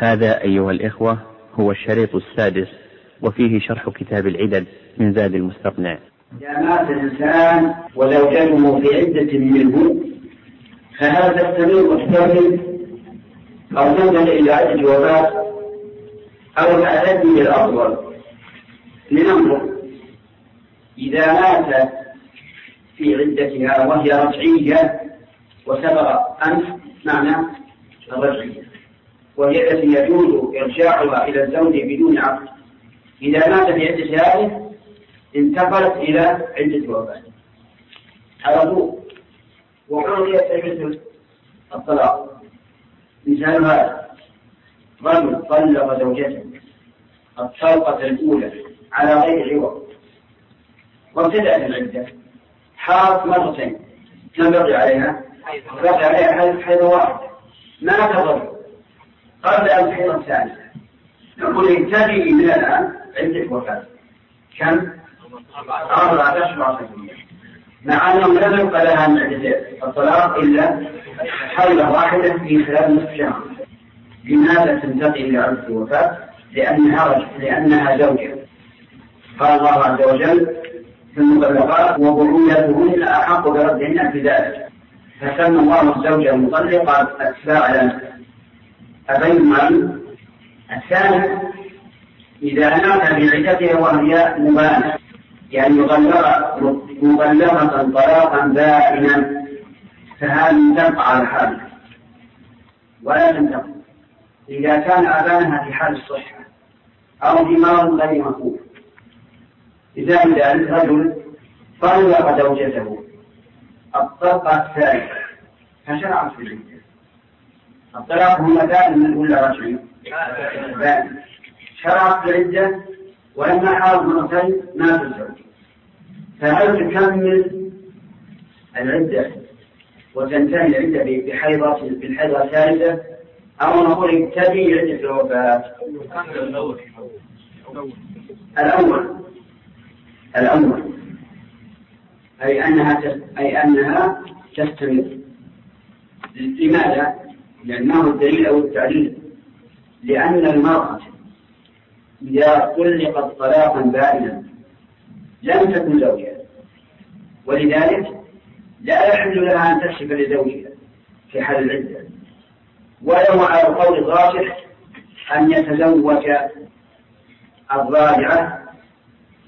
هذا أيها الإخوة هو الشريط السادس وفيه شرح كتاب العدد من زاد المستقنع. إذا مات الإنسان وزوجته في عدة منه تستمر محتمل أو تنتهي إلى عدة وفاة أو تعتدي بالأفضل لننظر. إذا مات في عدتها وهي رجعية وسبق أمس معنى الرجعية وهي التي يجوز إرجاعها إلى الزوج بدون عقد. إذا مات في عدة هذه انتقلت إلى عدة وفاة على طول. وقضيت مثل الطلاق. مثال هذا. رجل طلق زوجته. الطلقة الأولى على غير عوض. وابتدأت العدة حاط مرتين. كم بقي عليها؟ بقي عليها حيض واحد. ما تضر قبل أن تحيض الثانية نقول انتهي من الآن عدة وفاة. كم؟ أربعة أشهر مع أنه لم يبقى لها من عدة الطلاق إلا حيضة واحدة في خلال نصف شهر. لماذا تنتقل إلى عدة الوفاة؟ لأنها لأنها زوجة. قال الله عز وجل في المطلقات وبعولتهن أحق بردهن في ذلك. فسمى الله الزوجة المطلقة أتباع أبين معلوم الثاني إذا مات بعدتها وهي مبانة يعني مغلقة مغلقة طلاقا بائنا فهذه تبقى على حالها. ولا تنتقل إذا كان أبانها في حال الصحة أو في مرض غير مخوف إذا ذلك رجل طلق زوجته الطلقة الثالثة فشرعت في العدة الطلاق هنا دائما ولا رجعي؟ دائما شرعت العدة ولما حاض مرتين مات الزوج فهل تكمل العدة وتنتهي العدة بحيضة بالحيضة الثالثة؟ أو نقول ابتدي عدة الوفاة. الأول. الأول. أي أنها أي أنها تستمر. لماذا؟ لأنه الدليل أو التعليل. لأن المرأة إذا طلقت طلاقا بائنا لم تكن زوجها. ولذلك لا يحل لها أن تكشف لزوجها في حال العدة. ولو على القول الراجح أن يتزوج الرابعة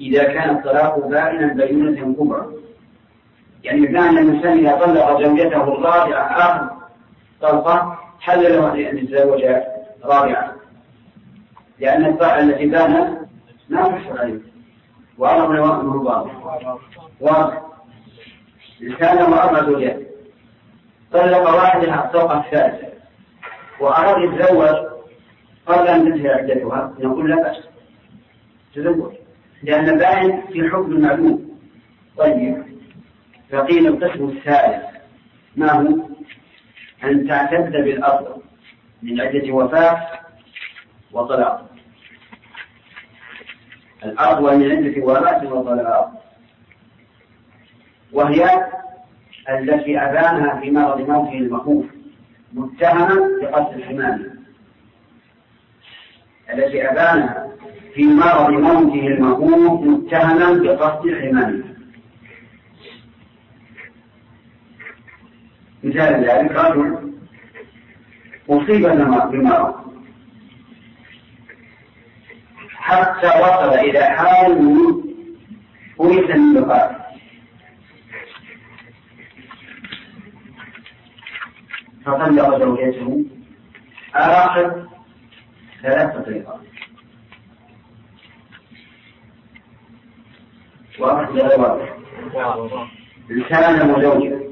إذا كان الطلاق بائنا بينة كبرى. يعني بمعنى الإنسان إذا طلق زوجته الرابعة آخر طلقة حل له أن يتزوج رابعة لأن الطاعة التي بانت ما تحصل عليه. وأمر أنه واضح واضح. كان أربع زوجات طلق واحدة الطلقة الثالثة وأراد يتزوج قبل أن تنتهي عدتها. نقول لا بأس. تزوج. لأن البائن في حكم معلوم طيب. فقيل القسم الثالث. ما هو؟ أن تعتد بالأفضل من عدة وفاة وطلاق. الأفضل من عدة وفاة وطلاق. وهي التي أبانها في مرض موته المخوف متهما بقتل الحمامة التي أبانها في مرض موته المخوف متهما بقصد حمامه مثال ذلك رجل أصيب بمرض حتى وصل إلى حال من بقاء فطلق زوجته آخر ثلاث طريقات. واضح غير واضح كان وزوجها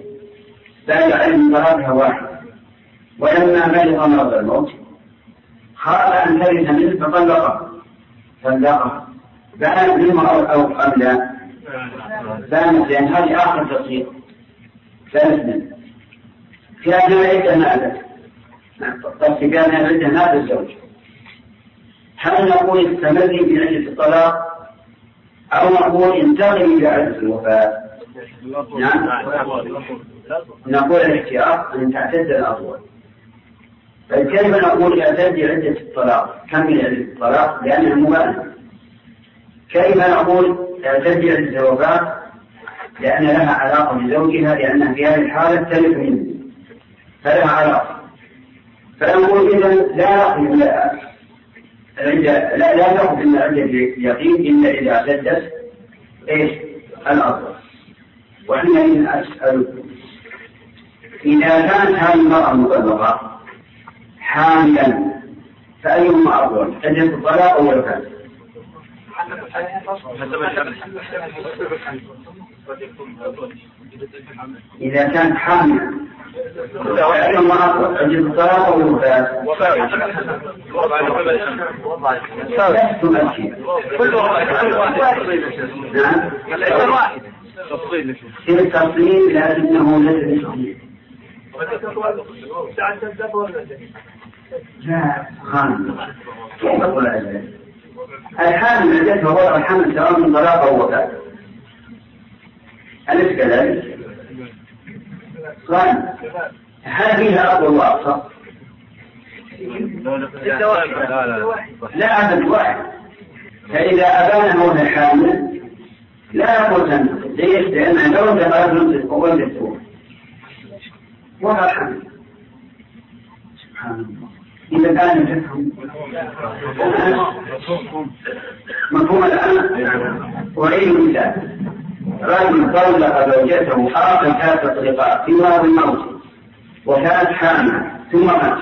لا يعلم مرضها واحد. ولما مرض مرض الموت. خاف أن ترث منه فطلقها طلقها بان منه أو أو ام لا بانت لأن هذه آخر تصديق بانت منه كان عدة ماذا؟ طيب كان عدة ماذا الزوج؟ هل نقول استمري بعدة الطلاق؟ أو نقول انتقل إلى عدة الوفاة؟ نعم. نقول الاختيار أن تعتد الأطول طيب كيف نقول اعتدي عدة الطلاق؟ كمل عدة الطلاق؟ لأنها مبالغة كيف نقول اعتدي عدة الوفاة لأن لها علاقة بزوجها لأنها في هذه الحالة تلف منه. فلها علاقة. فنقول إذا لا نأخذ العدة لا لا من العدة اليقين إلا إذا اعتدت إيش؟ الأصل وحينئذ أسألكم إذا كانت هذه المرأة مطلقة حاملا فأيهما أفضل عدة الطلاق أو الوفاة؟ إذا كانت حاملا فأيهما أفضل عدة الطلاق أو الوفاة؟ كل نعم في التفصيل لكنه ليس بصحيح لا خان كيف أقول الحامل وضع الحمل سواء من طلاق أو وفاة أليس كذلك؟ خان هل فيها أقوى وأقصى؟ لا أبد واحد فإذا أبان هون الحامل لا نقول ليش؟ لأن لو انتقلت نصف وولدت ولا حمل سبحان الله. إذا كان الفقه مفهوم الآن؟ أعيد مثال رجل طلق زوجته آخر ثلاث طلقات في مرض الموت وكانت حامل ثم مات.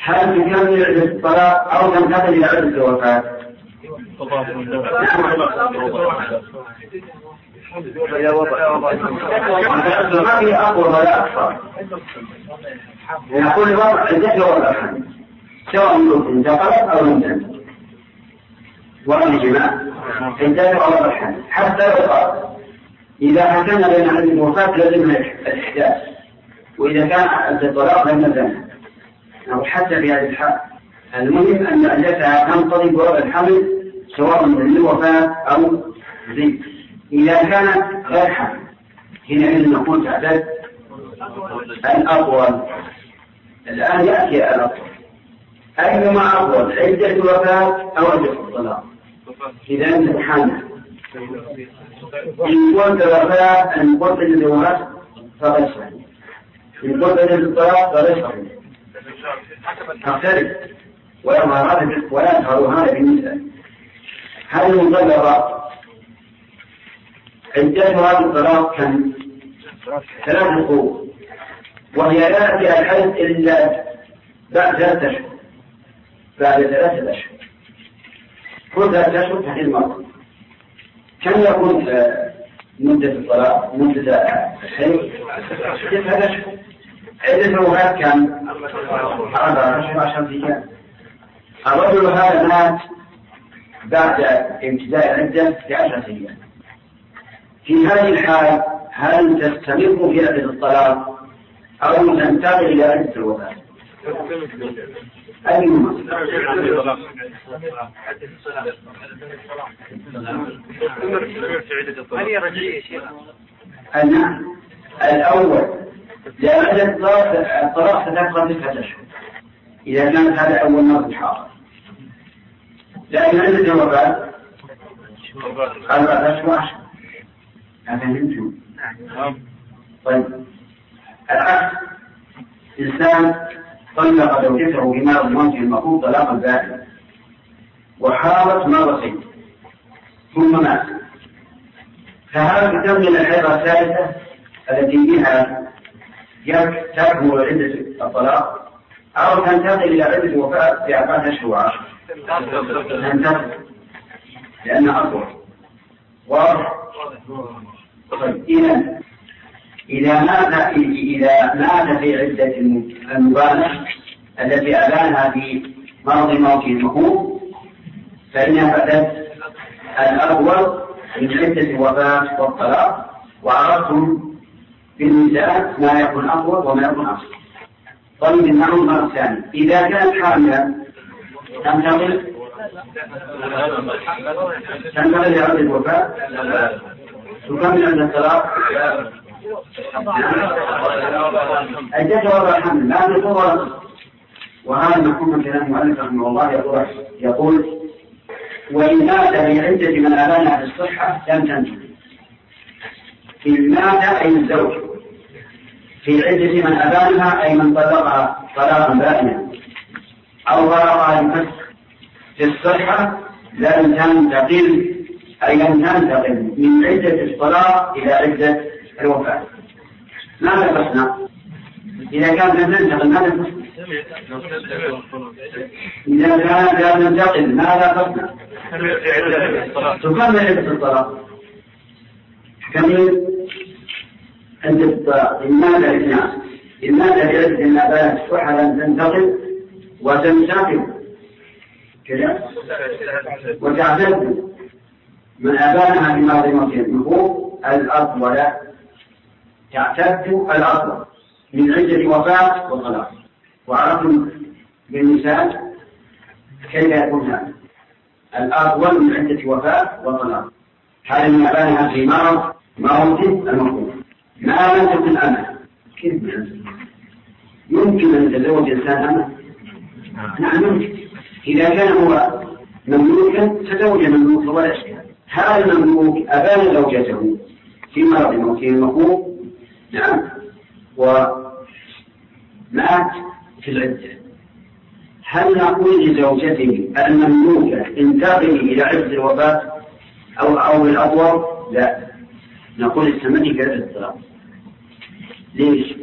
هل تكمل عدة الطلاق أو تنتقل إلى عدة الوفاة؟ ما في أقوى ولا أكثر يقول الوضع الذكر والأحد سواء انتقلت أو لم تنتقل والإجماع الذكر والأحد حتى لو قال. إذا حكمنا بين عدد الوفاة لازم الإحداث وإذا كان الطلاق لم يزن. أو حتى في هذه الحال. المهم أن عدتها تنقضي بوضع الحمل سواء من الوفاة أو زي إذا كانت غير حمل حينئذ نقول تعتد الأطول الآن يأتي الأطول أيهما أفضل عدة الوفاة أو عدة الطلاق إذا حامل إن قلت الوفاة أن قلت الزواج فغير صحيح. إن قلت الطلاق فغير صحيح. تختلف ويظهر هذا ويظهر هذا بالنسبة. هل المطلقة عدتها بالطلاق كم؟ ثلاث قروء وهي لا تأتي الحيض إلا بعد ثلاثة أشهر. بعد ثلاثة أشهر. كل ثلاثة أشهر تحديد المرأة كم يكون مدة الطلاق مدة الحيض؟ تسعة أشهر. عدة الوفاة كم؟ أربعة أشهر. عشرة أيام الرجل هذا مات بعد امتداء العدة بعشرة أيام. في هذه الحال هل تستمر في عدة الطلاق أو تنتقل إلى عدة الوفاة؟ أيهما؟ نعم الأول لأن الطلاق ستبقى تسعة أشهر إذا كانت هذا أول مرة حاضر لكن عدة الوفاة أربعة أشهر وعشرة أفهمتم؟ نعم. طيب. العكس إنسان طلق زوجته بمرض موته المفروض طلاقا بائنا وحاضت مرتين ثم مات. فهل تكمل الحيضة الثالثة التي بها تكمل عدة الطلاق أو تنتقل إلى عدة وفاة في أربعة أشهر وعشر؟ تنتقل. لأنها أطول. واضح. إذا إذا مات إذا مات في عدة المبالغ التي أبانها في مرض موته المفهوم فإنها بدت الأول من عدة الوفاة والطلاق وعرفتم في النساء ما يكون أطول وما يكون أصل. طيب النوع المرة الثانية إذا كانت حاملة تنتقل تنتقل إلى عدة الوفاة تكمل عند الطلاق عدته وضع الحمل لا بصورة وهذا مفهوم كلام المؤلف رحمه الله يقول يقول وإن مات بعدة من أبانها في الصحة لم تنجح إن مات أي الزوج. في عدة من أبانها أي من طلقها طلاقا بائنا. أو طلقها الفسخ في الصحة لم تنتقل أي لم تنتقل من عدة الطلاق إلى عدة الوفاة ماذا تصنع؟ إذا كانت لم تنتقل ماذا تصنع؟ إذا كانت لم تنتقل ماذا تصنع؟ تكمل عدة الطلاق كمل عدة الاثنان إن مات بعدة ما بلغت الصحة لم تنتقل وتنتقل كذا وتعتد من أبانها بماضي موتهم هو الأطول تعتد الأطول من عدة وفاة وطلاق وعرفتم بالمثال كيف يكون هذا؟ الأطول من عدة وفاة وطلاق هذا من أبانها في مرض موت المفروض ما لم تكن أمة كيف يمكن أن يتزوج إنسان أمة نعم يمكن. إذا كان هو مملوكا تزوج مملوكا ولا شيء. هذا المملوك أبان زوجته في مرض موته المفروض نعم. ومات في العدة. هل نقول لزوجته المملوكة انتقلي إلى عدة الوفاة أو أو الأطول؟ لا. نقول استمري في عدة الطلاق ليش؟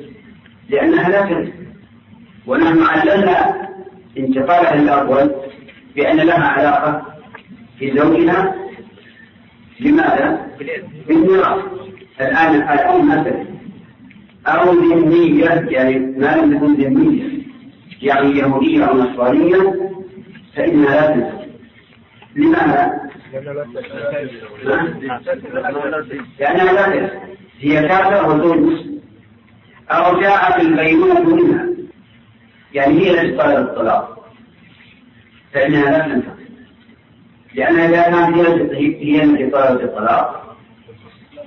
لأنها لا ترث ونحن علمنا انتقالها للأول بأن لها علاقة في زوجها لماذا؟ بالميراث. الآن الأم مثلا. أو ذمية يعني ما لم تكن ذمية يعني يهودية أو نصرانية فإنها لا تنتهي لماذا؟ لأنها لا تنتهي هي كافرة وزوج أو جاءت البينونة منها. يعني هي التي طلبت الطلاق. فإنها لا تنتقل. لأنها إذا كانت هي التي طلبت الطلاق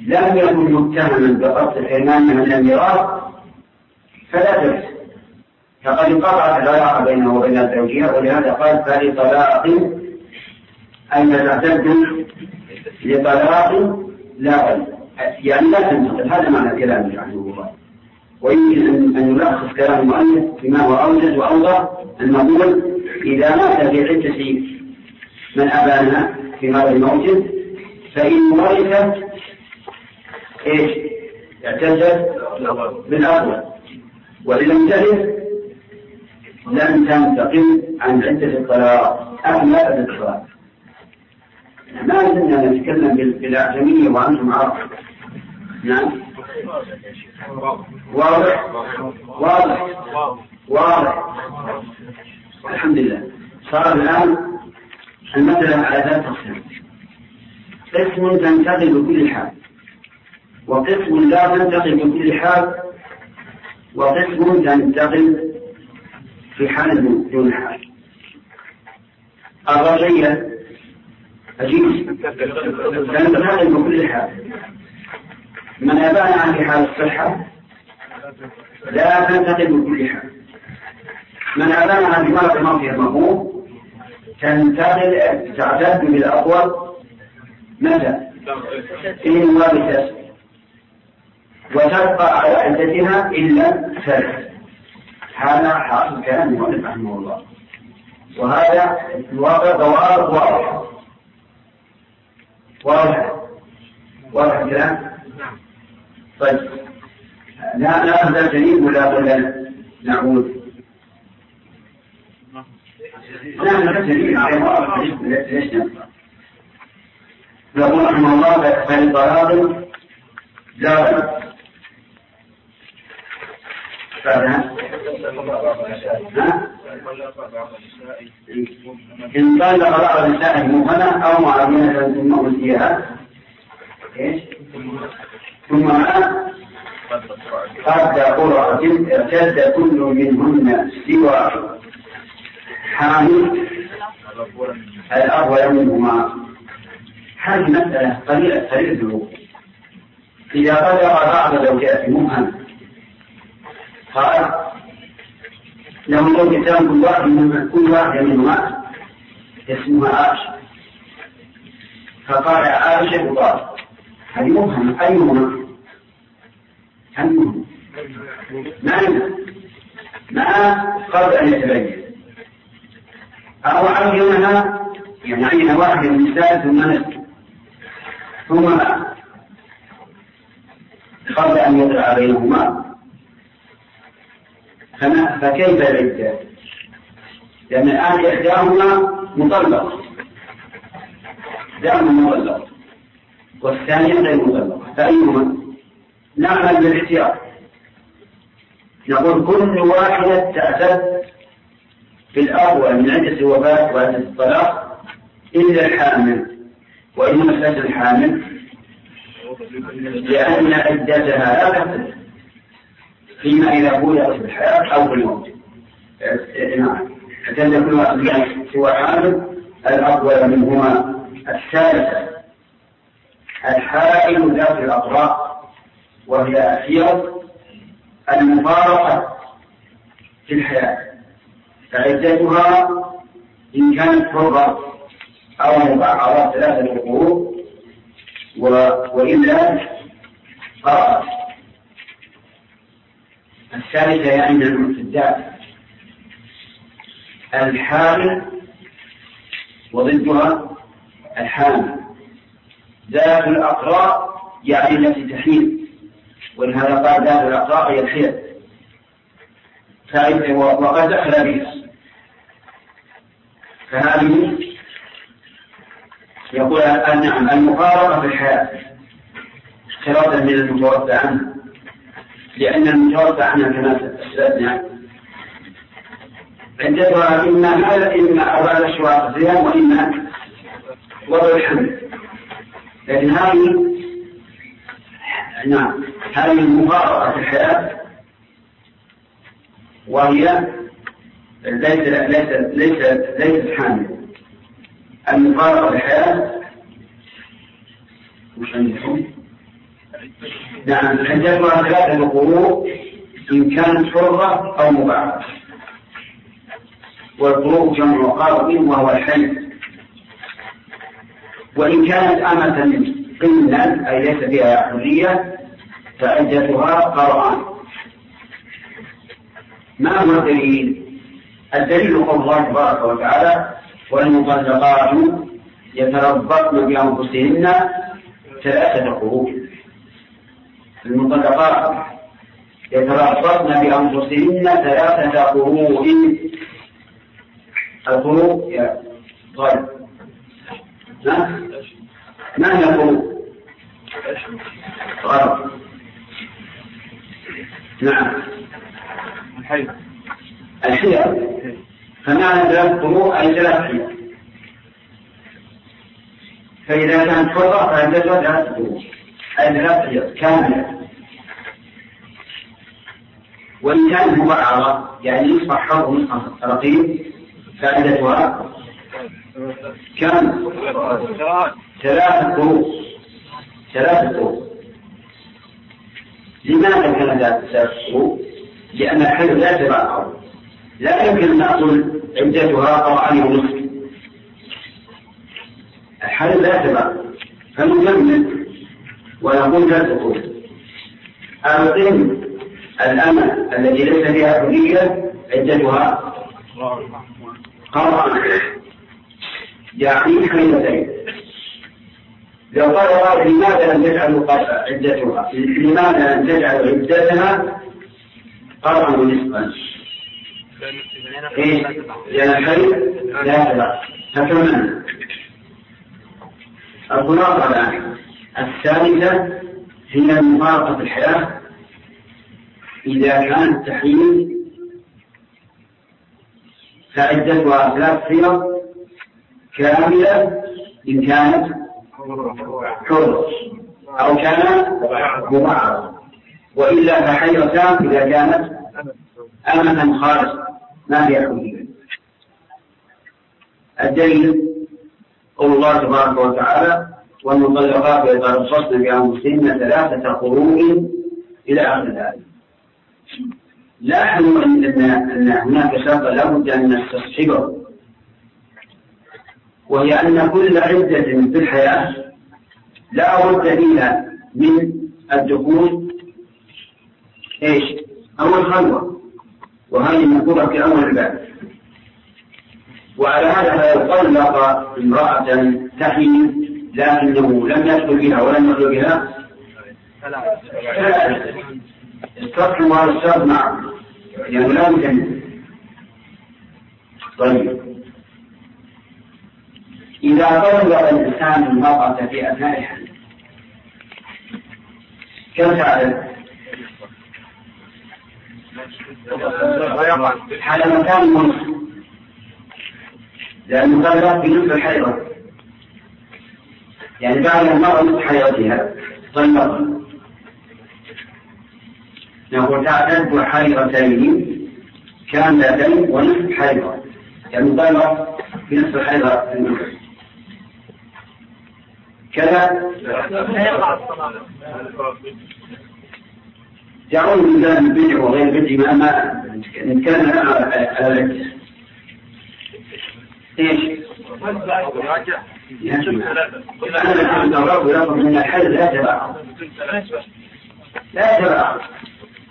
لم يكن متهما بقصد حرمانها من الميراث فلا ترث فقد انقطعت العلاقة بينه وبين الزوجية ولهذا قال فلطلاق أن تعتد لطلاق لا يعني لا تنتقل. هذا معنى كلامه رحمه الله. ويمكن أن يلخص كلام المؤلف بما هو أوجز وأوضح أن نقول إذا مات في عدة من أبانا في هذا الموت فإن ورث إيش؟ اعتزت بالأول وإن لم ترث لم تنتقل عن عدة الطلاق أو لا الطلاق ما زلنا نتكلم بالأعجمية وأنتم عرب نعم واضح؟ واضح؟ واضح. الحمد لله صار الآن المسألة على ثلاث أقسام قسم تنتقل بكل حال. وقسم لا تنتقل بكل حال. وقسم تنتقل في حال دون حال. الرجية عجيب تنتقل بكل حال. من أبان في حال الصحة لا تنتقل بكل حال من أبان في مرض الموت المفهوم تنتقل تعتد بالأقوى متى؟ إن ورثت وتبقى على عدتها إلا ثلاث هذا حاصل كلام المؤلف رحمه الله. وهذا الواقع ضوابط واضحة واضحة واضح الكلام؟ طيب. لا ناخذ الجديد ولا ولا نعود؟ نعم الجديد ليش يقول رحمه الله فالطلاق لا إن طلق بعض النساء مؤمنة أو معاونة ثم فيها ثم قد قرأت ارتد كل منهن سوى حامل الأول منهما. هذه مسألة قليلة قليلة الوقوع إذا قدر بعض زوجاته مبهم قال له زوجتان كل واحد من كل واحدة منهما اسمها عائشة. فقال عائشة وقال مبهمة أيهما؟ أيهما؟ ما ما قبل أن يتبين. أو عينها يعني عين واحد من النساء ثم ثم قبل أن يطلع بينهما. فكيف العدة؟ لأن الآن إحداهما مطلقة إحداهما مطلقة والثانية غير مطلقة فأيهما؟ نعمل بالاحتياط نقول كل واحدة في الأول من عدة الوفاة وعدة الطلاق إلا الحامل. وإن مسألة الحامل لأن عدتها لا تختلف فيما إذا بلغت بالحياة أو بالموت نعم. اعتد كل واحد سوى حامل الأول منهما الثالثة. الحائل ذات الأطراف وهي أخيرة المفارقة في الحياة. فعدتها إن كانت حرة أو مبعضة ثلاثة قروء وإلا قرأت الثالثة يعني المعتدات الحامل وضدها الحامل. ذات الأقراء يعني التي تحيل ولهذا قال ذات الأقراء هي الحيل وقد دخل بها فهذه يقول نعم المفارقة في الحياة اختلاطا من المتوفى عنه لأن المتوفى عنها كما أسلفنا عدتها إما إما أربعة أشواط صيام وإما وضع الحمل. لكن هذه نعم هذه المفارقة في الحياة وهي ليس ليس ليس ليست حامل. المفارقة في الحياة وش عندكم؟ نعم عدتها ثلاثة قروء إن كانت حرة أو مباحة والقروء جمع قارب وهو الحي وإن كانت أمة قنا أي ليس فيها حرية فعدتها قرآن. ما هو الدليل؟ الدليل قول الله تبارك وتعالى والمطلقات يتربصن بأنفسهن ثلاثة قروء المطلقات يتربصن بأنفسهن ثلاثة قروء القروء يا ما هي؟ غلط نعم. الحيض. الحيض فمعنى ثلاث قروء أي ثلاث فإذا كانت حرة فعدتها ثلاث قروء أي ثلاث حيض كاملة وإن كانت مبعضة يعني نصف حر ونصف رقيق فعدتها كم؟ ثلاث قروء ثلاث قروء لماذا كان ثلاث قروء؟ لأن الحيض لا تبعض لا يمكن أن نأخذ عدتها قرآن ونصف الحل لا تبع فنكمل ونقول لا تقول القن الأمة التي ليس فيها حرية عدتها. قرآن يعني كلمتين لو قال قال لماذا لم تجعلوا عدتها؟ لماذا لم تجعلوا عدتها قرآن ونصفا؟ إيه؟ لأن الحي لا يتبع فكمان الخلاصة الآن. الثالثة هي المفارقة في الحياة. إذا كان التحليل فعدتها ثلاث صيغ. كاملة إن كانت حرة أو كان مبعضة وإلا فحيرتان إذا كانت أمة خالصة ما هي حجية الدليل قول الله تبارك وتعالى والمطلقات يتربصن بأنفسهن ثلاثة قروء إلى آخر الآية. لاحظوا أن أن هناك شرطا لابد أن نستصحبه. وهي أن كل عدة في الحياة لا بد فيها من الدخول. إيش؟ أو الخلوة. وهذه مذكورة في أول الباب وعلى هذا طلق امرأة تحمل لكنه لم يدخل بها ولم يخلو بها. استقم هذا الشرط معه. يعني لا يمكن. طيب. إذا طلق الإنسان المرأة في أثناء الحمل كم تعرف؟ على مكان منصب لأنه قال في نصف الحيضة. يعني بعد المرأة نصف حيضتها طلقها نقول تعتد حيضتين كاملتين ونصف حيضة. يعني طلق في نصف الحيضة. كذا تعود من باب البدع وغير البدع ما ما نتكلم على العكس إيش؟ من الحل لا تبع لا تبع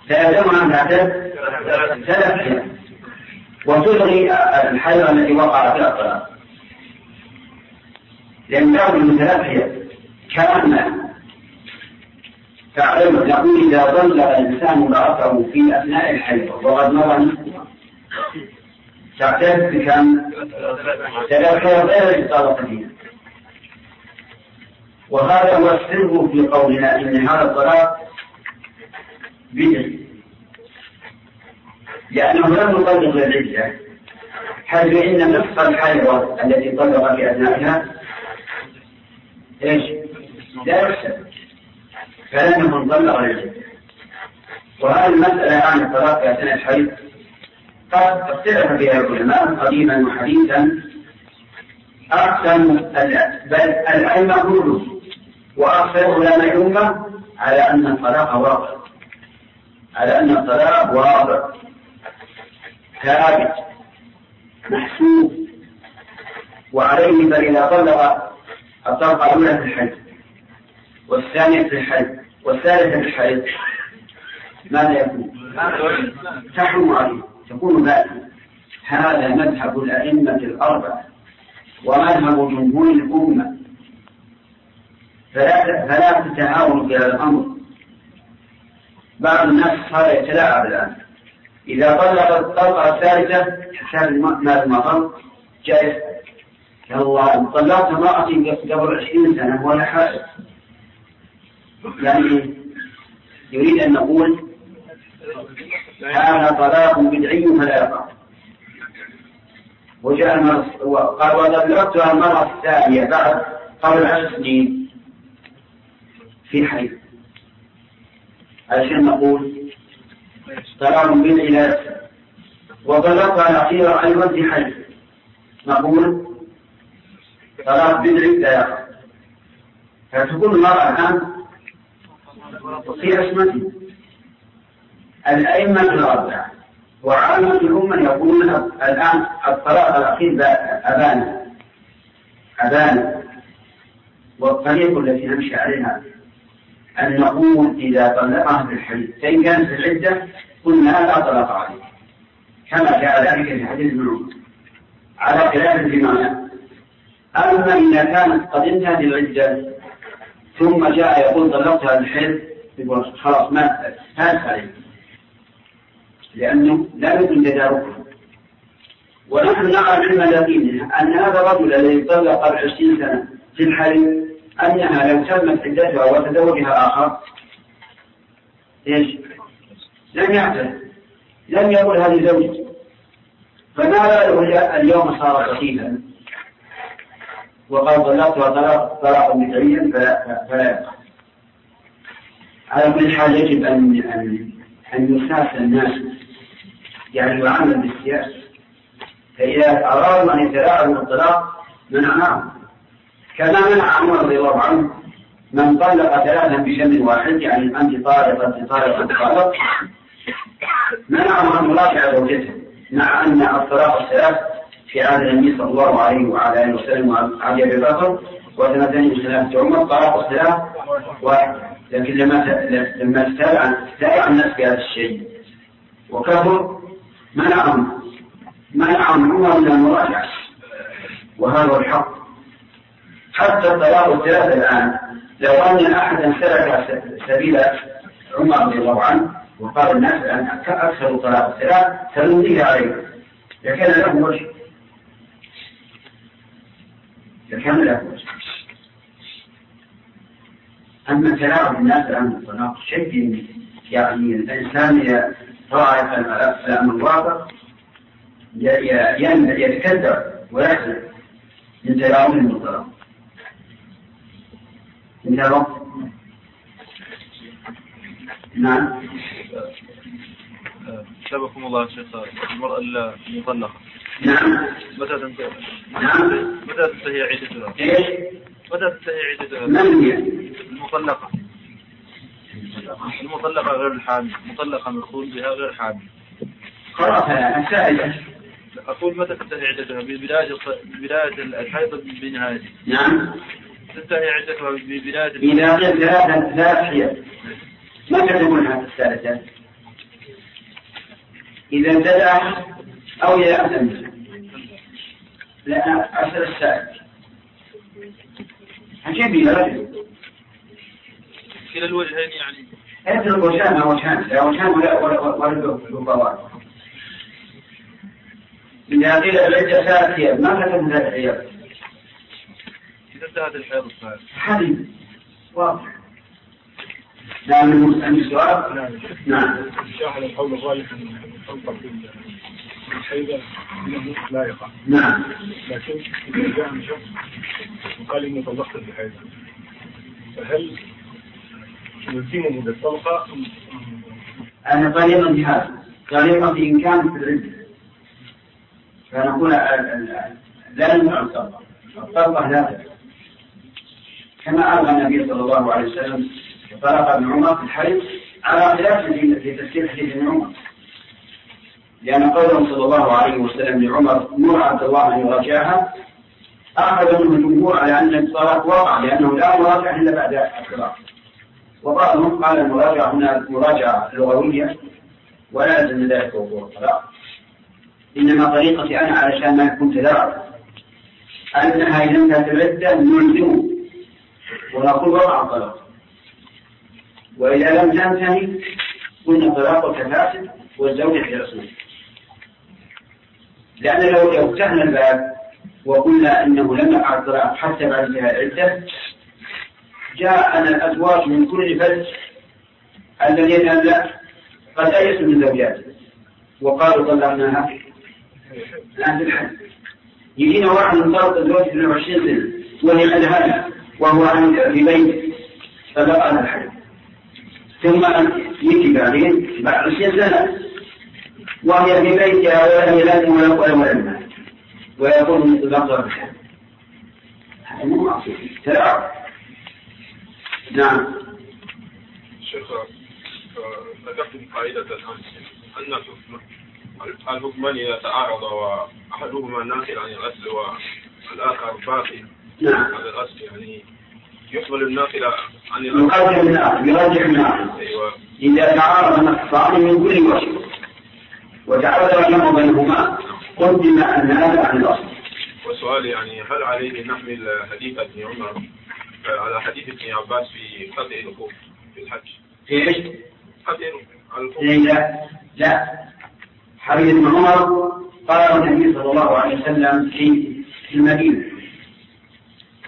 فيلزم ان تعتد ثلاث وتلغي الحيض التي وقع فيها الطلاق لأن ثلاث حيض كان تعلم نقول إذا طلق الإنسان امرأته في أثناء الحيض وقد مضى نصفها. تعتد بكم؟ ثلاث حيض غير الإطالة فيها وهذا هو السر في قولنا إن هذا الطلاق بدع. لأنه لم يطلق العدة حيث إن نصف الحيض التي طلق في أثنائها إيش؟ لا يحسب فلم يكن طلق العدة وهذه المسألة عن الطلاق في أثناء الحيض قد اختلف فيها العلماء قديما وحديثا. أكثر بل العلم كله وأكثر علماء الأمة على أن الطلاق واقع. على أن الطلاق واقع. ثابت. محسوب. وعليه فإذا طلق الطلقة الأولى في الحج والثانية في الحج والثالثة في الحج ماذا يكون؟ تحرم عليه تكون باء هذا مذهب الأئمة الأربعة ومذهب جمهور الأمة. فلا فلا تتهاون في هذا الأمر. بعض الناس صار يتلاعب الآن. إذا طلق الطلقة الثالثة حساب مال المطر جائز. الله. طلقت امرأتي قبل عشرين سنة ولا حائل يعني يريد أن نقول هذا طلاق بدعي فلا يقع وجاء المرأة قال وطلقتها المرأة الثانية بعد قبل عشر سنين في حيث عشان نقول طلاق بدعي لا يقع وطلقها الأخيرة أيضا في حيث نقول طلاق بدعي لا فتكون المرأة الآن في عصمته الأئمة الأربعة وعامة الأمة يقولون الآن الطلاق الأخير أبانا أبانا والطريق التي نمشي عليها أن نقول إذا طلقها في الحديث. فإن كانت العدة قلنا لا طلاق عليه كما جاء ذلك في حديث ابن عمر. على خلاف المعنى أما إذا كانت قد انتهت العدة ثم جاء يقول طلقتها الحل يقول خلاص ما فات عليه لأنه لا يمكن تداركها. ونحن نرى علم اليقين أن هذا الرجل الذي طلق العشرين سنة في الحل أنها لو تمت عدتها وتزوجها آخر إيش؟ لم يعتد لم يقل هذه زوجتي فما باله اليوم صار خفيفا وقال طلقتها طلاق طلاقا بدعيا فلا فلا على كل حال يجب ان ان أن يساس الناس يعني يعامل بالسياسة فإذا أرادوا أن يتلاعبوا بالطلاق منعناهم. كما منع عمر رضي الله عنه من طلق ثلاثا بشم واحد يعني أنت طالق أنت طالق منعه عن مراجعة زوجته مع أن الطلاق الثلاث في عهد النبي صلى الله عليه وعلى آله وسلم وعلي أبي بكر وسنتين وثلاثة عمر طلاق الثلاث واحد لكن لما لما استال عن الناس بهذا الشيء. وكفر منعهم منعهم عمر من المراجعة. وهذا الحق. حتى الطلاق الثلاثة الآن. لو أن أحدا سلك سبيل عمر رضي الله عنه وقال الناس أن أكثر طلاق الثلاث فنمضيه عليه. لكان له وجه. أما كلام الناس عن الطلاق شيء يعني الإنسان رأى كلام الواقع يتكدر ويحزن من تلاوم الطلاق انتهى نعم سبكم الله شيخ المرأة المطلقة نعم. متى تنتهي؟ نعم. متى تنتهي عدتها؟ إيش؟ متى تنتهي عدتها؟ من هي؟ المطلقة. المطلقة غير الحامل. مطلقة مدخول بها غير حامل. خلاص السائلة أقول متى تنتهي عدتها ببداية بداية الحيض بنهايته نعم. تنتهي عدتها ببداية إذا قلت ثلاثة ثلاث حيض متى تكون هذه الثالثة؟ إذا ابتدأ أو إذا أتم لا أسأل السائل. عجيب يا رجل كلا الوجهين يعني. اترك وجهان وجهان لا وجهان ولا ولا ولا إذا قيل العدة ثلاث أيام ما كتب ثلاث أيام إذا انتهت الحيض الثالث حديث واضح. نعم السؤال نعم. شاهد القول الراجح ان الخلطه في الحيضه إنه لا يقع. نعم. لكن إذا جاء شخص وقال اني طلقت الحيضه فهل نلزمه بالطلقه أنا طريقا بهذا. طريقا في إن كانت في العدة فنقول لا نمنع الطلقة. الطلقة لا كما ألغى النبي صلى الله عليه وسلم طلق ابن عمر في الحيض على خلاف في تفسير حديث ابن عمر. لأن قوله صلى الله عليه وسلم لعمر مر عبد الله أن يراجعها. أخذ منه الجمهور على أن الطلاق وقع لأنه لا مراجعة إلا بعد الطلاق. وبعضهم قال المراجعة هنا مراجعة لغوية ولا يلزم ذلك وقوع الطلاق. إنما طريقتي أنا علشان ما يكون تدارك. أنها إذا انتهت العدة نلزمه ونقول وقع الطلاق. وإذا لم تنتهي قلنا طلاقك فاسد والزوجة في عصمته لأن لو لو فتحنا الباب وقلنا أنه لم يقع الطلاق حتى بعد انتهاء العدة جاءنا الأزواج من كل فج الذين لا قد أيسوا من زوجاته وقالوا طلقناها. الآن في الحد. يجينا واحد من طلق الزوج في 20 سنة وهي قد وهو في بيت. طلقها الحد. ثم يجي بعدين بعد 20 سنة. وهي في بيتها ولا هي لا ولا ولا ولدها ويكون البقر هذا مو معصية. تلاعب نعم. شيخ ذكرت قاعدة الأمس أن الحكمان إذا تعارض وأحدهما ناقل عن الأصل والآخر باقي نعم. على الأصل يعني يقبل الناقل عن الأصل. يقدم الناقل يرجح الناقل أيوه. إذا تعارض نصان من كل وجه. وتعارض الجمع بينهما قدم أن هذا عن الأصل. وسؤال يعني هل عليه نحمل حديث ابن عمر؟ على حديث ابن عباس في قطع الوقوف في الحج. في إيش؟ قطع الوقوف لا لا. حديث ابن عمر قال النبي صلى الله عليه وسلم في في المدينة.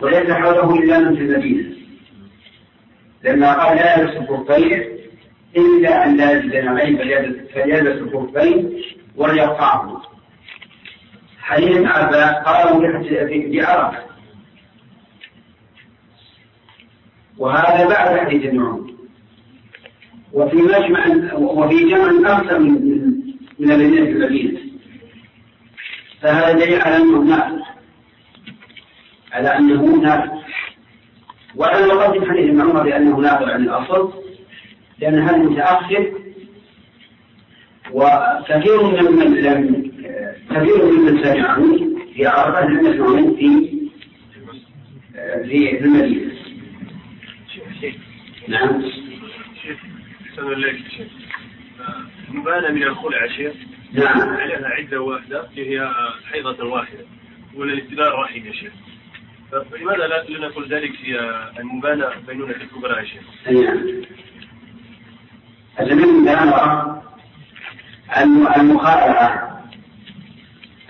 وليس حوله إلا من في المدينة. لما قال لا يلبس الخفين إلا أن لا يجد نعيم فليلبس الخفين وليقطعهما حديث عباس قاله بعرفة وهذا بعد حديث ابن عمر وفي مجمع وفي جمع أكثر من من الذين في المدينة. فهذا دليل على أنه نافذ. على أنه نافع وأنا نقدم حديث ابن عمر بأنه نافع عن الأصل. لأن هذا متأخر وكثير ممن لم كثير ممن سمعه في عرفة لم يسمعه في في المدينة. نعم. أحسن إليك مبانة من الخلع شيخ. نعم. عليها عدة واحدة هي حيضة واحدة ولا الابتلاء رحيم يا شيخ. فلماذا لا نقول ذلك في المبانة بينونة الكبرى يا شيخ؟ نعم. الزمن بيان المخالعة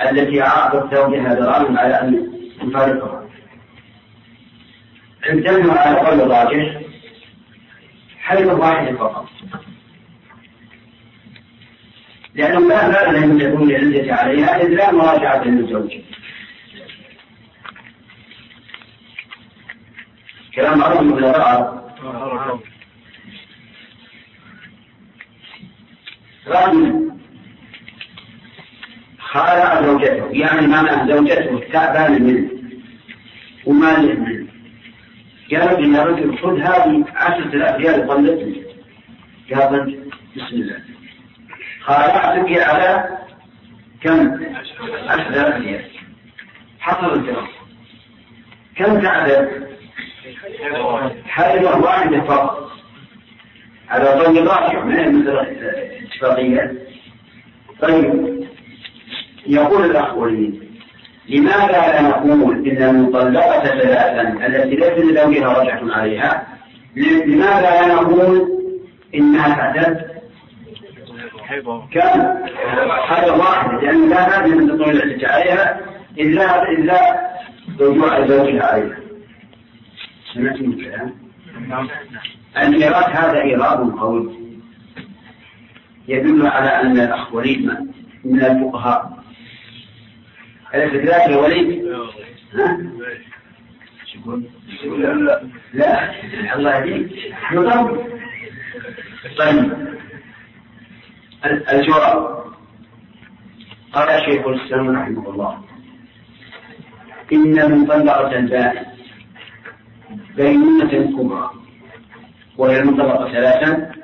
التي عاقبت زوجها ضرارا على أن تفارقها عندنا على قول الراجح حيض واحد فقط. لأنه لا بأس أن تكون العدة عليها إذ لا مراجعة للزوج. كلام معروف ولا بعض رجل خالع زوجته يعني معنى زوجته تعبان منه. ومالئ منه. قال إن الرجل خذ هذه عشرة آلاف ريال طلتني قال بسم الله. خالعتك على كم؟ عشرة ريال حصل الجواب. كم تعدد؟ حلوة واحدة فقط. على ظن الراجع ما مثل اتفاقية؟ طيب. يقول الأخ وليد لماذا لا نقول إن المطلقة ثلاثا التي ليس لزوجها رجعة عليها؟ لماذا لا نقول إنها تعتد كم؟ هذا واحد لأن لا لازم أن تطول العدة عليها إلا إلا رجوع زوجها عليها. سمعت من الكلام؟ الإيراد هذا إيراد قوي. يدل على أن الأخ وليد من الفقهاء. أليس كذلك يا وليد؟ لا لا. الله يهديك. طيب. الجواب. قال شيخ الإسلام رحمه الله. إن المطلقة البائن بينونة كبرى. وهي المطلقة ثلاثا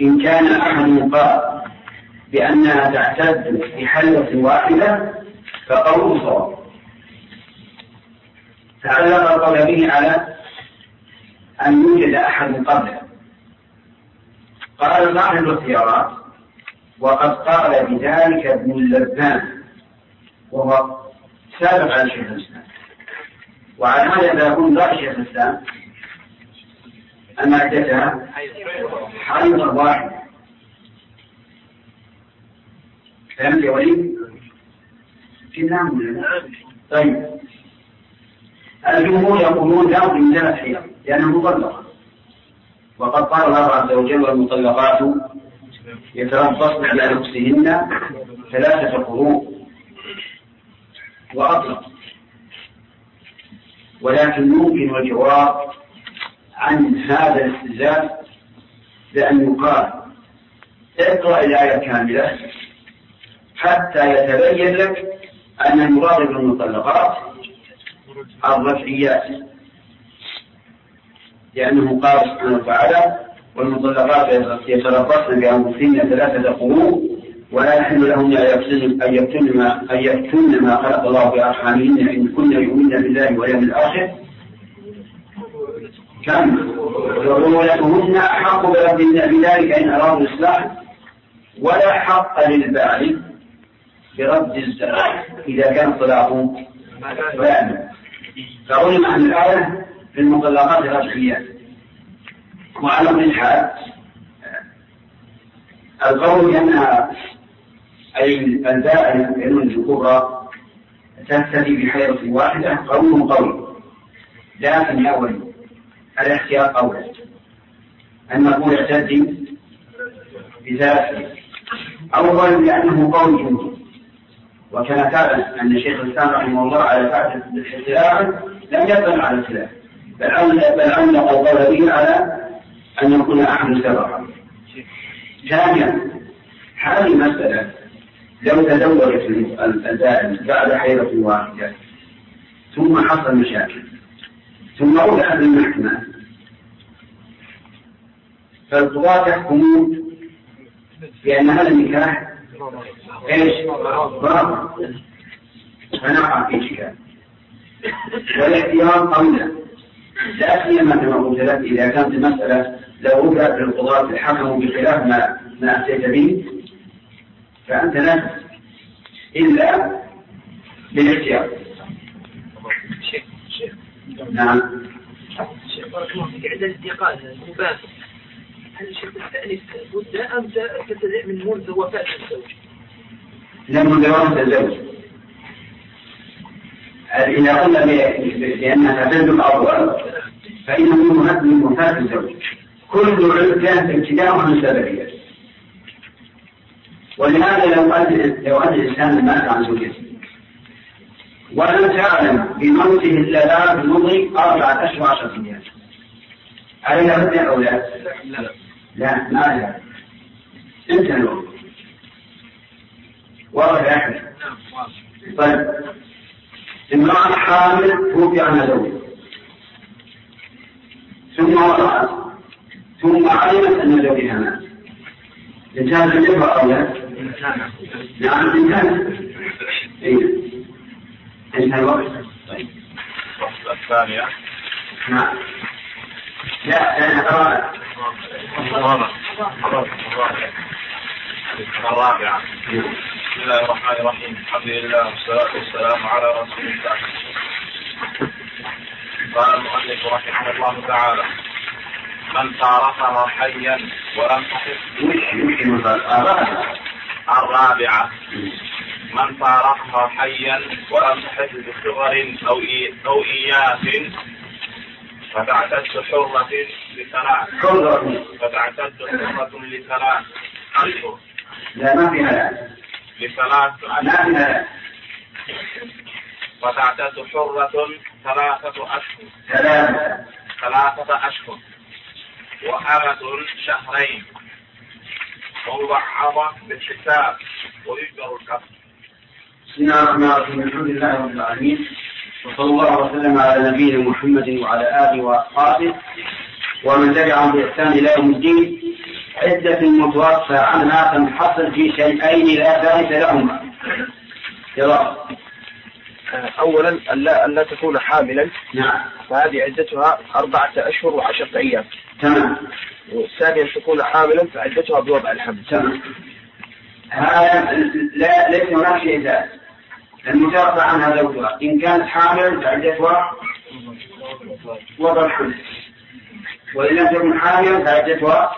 إن كان أحد قال بأنها تعتد بحلة واحدة فقوله صواب. تعلق القول به على أن يوجد أحد قبله. قال صاحب الأختيارات وقد قال بذلك ابن اللبان وهو سابق على شيخ الإسلام. وعلى هذا يكون رأي شيخ الإسلام أن عدتها حيض واحد. فهمت يا وليد؟ في نعم. طيب. الجمهور يقولون لا ثلاث حيض لأنها مطلقة وقد قال الله عز وجل والمطلقات يتربصن على أنفسهن ثلاثة قروء وأطلق. ولكن ممكن الجواب عن هذا الاستدلال بأن يقال اقرأ الآية كاملة حتى يتبين لك أن المراد بالمطلقات الرجعيات لأنه قال سبحانه وتعالى والمطلقات يتربصن بأنفسهن ثلاثة قروء ولا يحل لهن أن يكتمن ما أن ما خلق الله بأرحامهن إن كن يؤمن بالله واليوم الآخر. كم وبولتهن أحق بذلك إن أرادوا الإصلاح ولا حق للباعث برد الزرع إذا كان طلاقه بيانا فعلم أن الآية في المطلقات الرجعيات وعلى كل حال القول بأنها أي البائن العلم الكبرى تهتدي بحيرة واحدة قول. قوي لكن يا ولي الاحتياط أولى. أن نقول اعتدي بذاته. أولا لأنه جمهور وكما تعلم أن شيخ الإسلام رحمه الله على فعل الاختلاف لم يقبل على الخلاف. بل بل علق القول به على أن يكون أحد سبقا. ثانيا هذه المسألة لو تزوجت البائن بعد حيضة واحدة ثم حصل مشاكل. ثم رجع بالمحكمة فالقضاة يحكمون بأن هذا النكاح إيش؟ باطل فنقع في إشكال. والاحتياط قولا لا سيما كما قلت لك إذا كانت المسألة لو رجعت للقضاة الحكم بخلاف ما ما أتيت به فأنت لا إلا بالاحتياط. نعم. بارك الله فيك. عند الانتقال المباشر هل الشيخ مدة أم تبتدئ من منذ وفاة الزوج؟ لا منذ وفاة الزوج. إذا قلنا بأنها تبدو الأول فإنه من وفاة الزوج. كل عدة ابتداء من سببها ولهذا لو أدى لو أدى الإنسان مات عن زوجته. ولم تعلم بموته إلا بعد مضي أربعة أشهر عشرة أيام عليها مدة أو لا؟ لا ما عليها انتهى الوقت. واضح يا أحمد طيب. امرأة حامل توفي عنها زوجها ثم وضعت. ثم علمت أن زوجها مات. انتهت الجبهة أو لا؟ نعم انتهت إيه. انتهى الوقت طيب الثانية. نعم. لا أنا قرأت الرابعة بسم الله الرحمن الرحيم. الحمد لله والصلاة والسلام على رسول الله. قال المؤلف رحمه الله تعالى من فارقها حيا ولم تحس الرابعة. من فارقها حيا ولم تحس بصغر أو أو إياس. فتعتد حرة لثلاث فتعتد حرة لثلاث أشهر لا ما فيها لا. لثلاث. ما فيها لا. وتعتد حرة ثلاثة أشهر. ثلاثة. ثلاثة أشهر. وأمة شهرين. ومبعضة بالحساب. ويجبر الكفر بسم الله الرحمن الرحيم الحمد لله رب العالمين وصلى الله وسلم على نبينا محمد وعلى آله وأصحابه ومن تبعهم بإحسان إلى يوم الدين. عدة متوفى عنها تنحصر في شيئين لا ثالث لهما. يلا أولا ألا ألا تكون حاملا. نعم. فهذه عدتها أربعة أشهر وعشرة أيام. تمام. أن تكون حاملا فعدتها بوضع الحمل. تمام. هذا لا ليس هناك شيء ثالث المتوفى عنها زوجها إن كانت حاملا فعدتها وضع الحمل وإن لم تكن حاملا فعدتها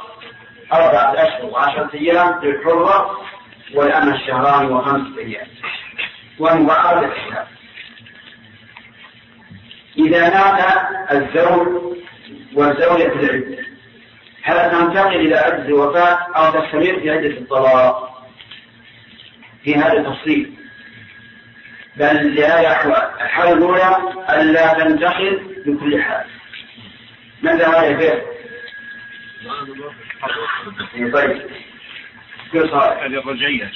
أربعة أشهر وعشرة أيام للحرة والأمة الشهران وخمسة أيام. ومبعض الحساب إذا مات الزوج والزوجة في العدة هل تنتقل إلى عدة الوفاة أو تستمر في عدة الطلاق؟ في هذا التفصيل. بل لهذا أحوال الحالة الأولى ألا تنتقل بكل حال. ماذا هذا؟ طيب. كيف صار؟ هذه الرجعية.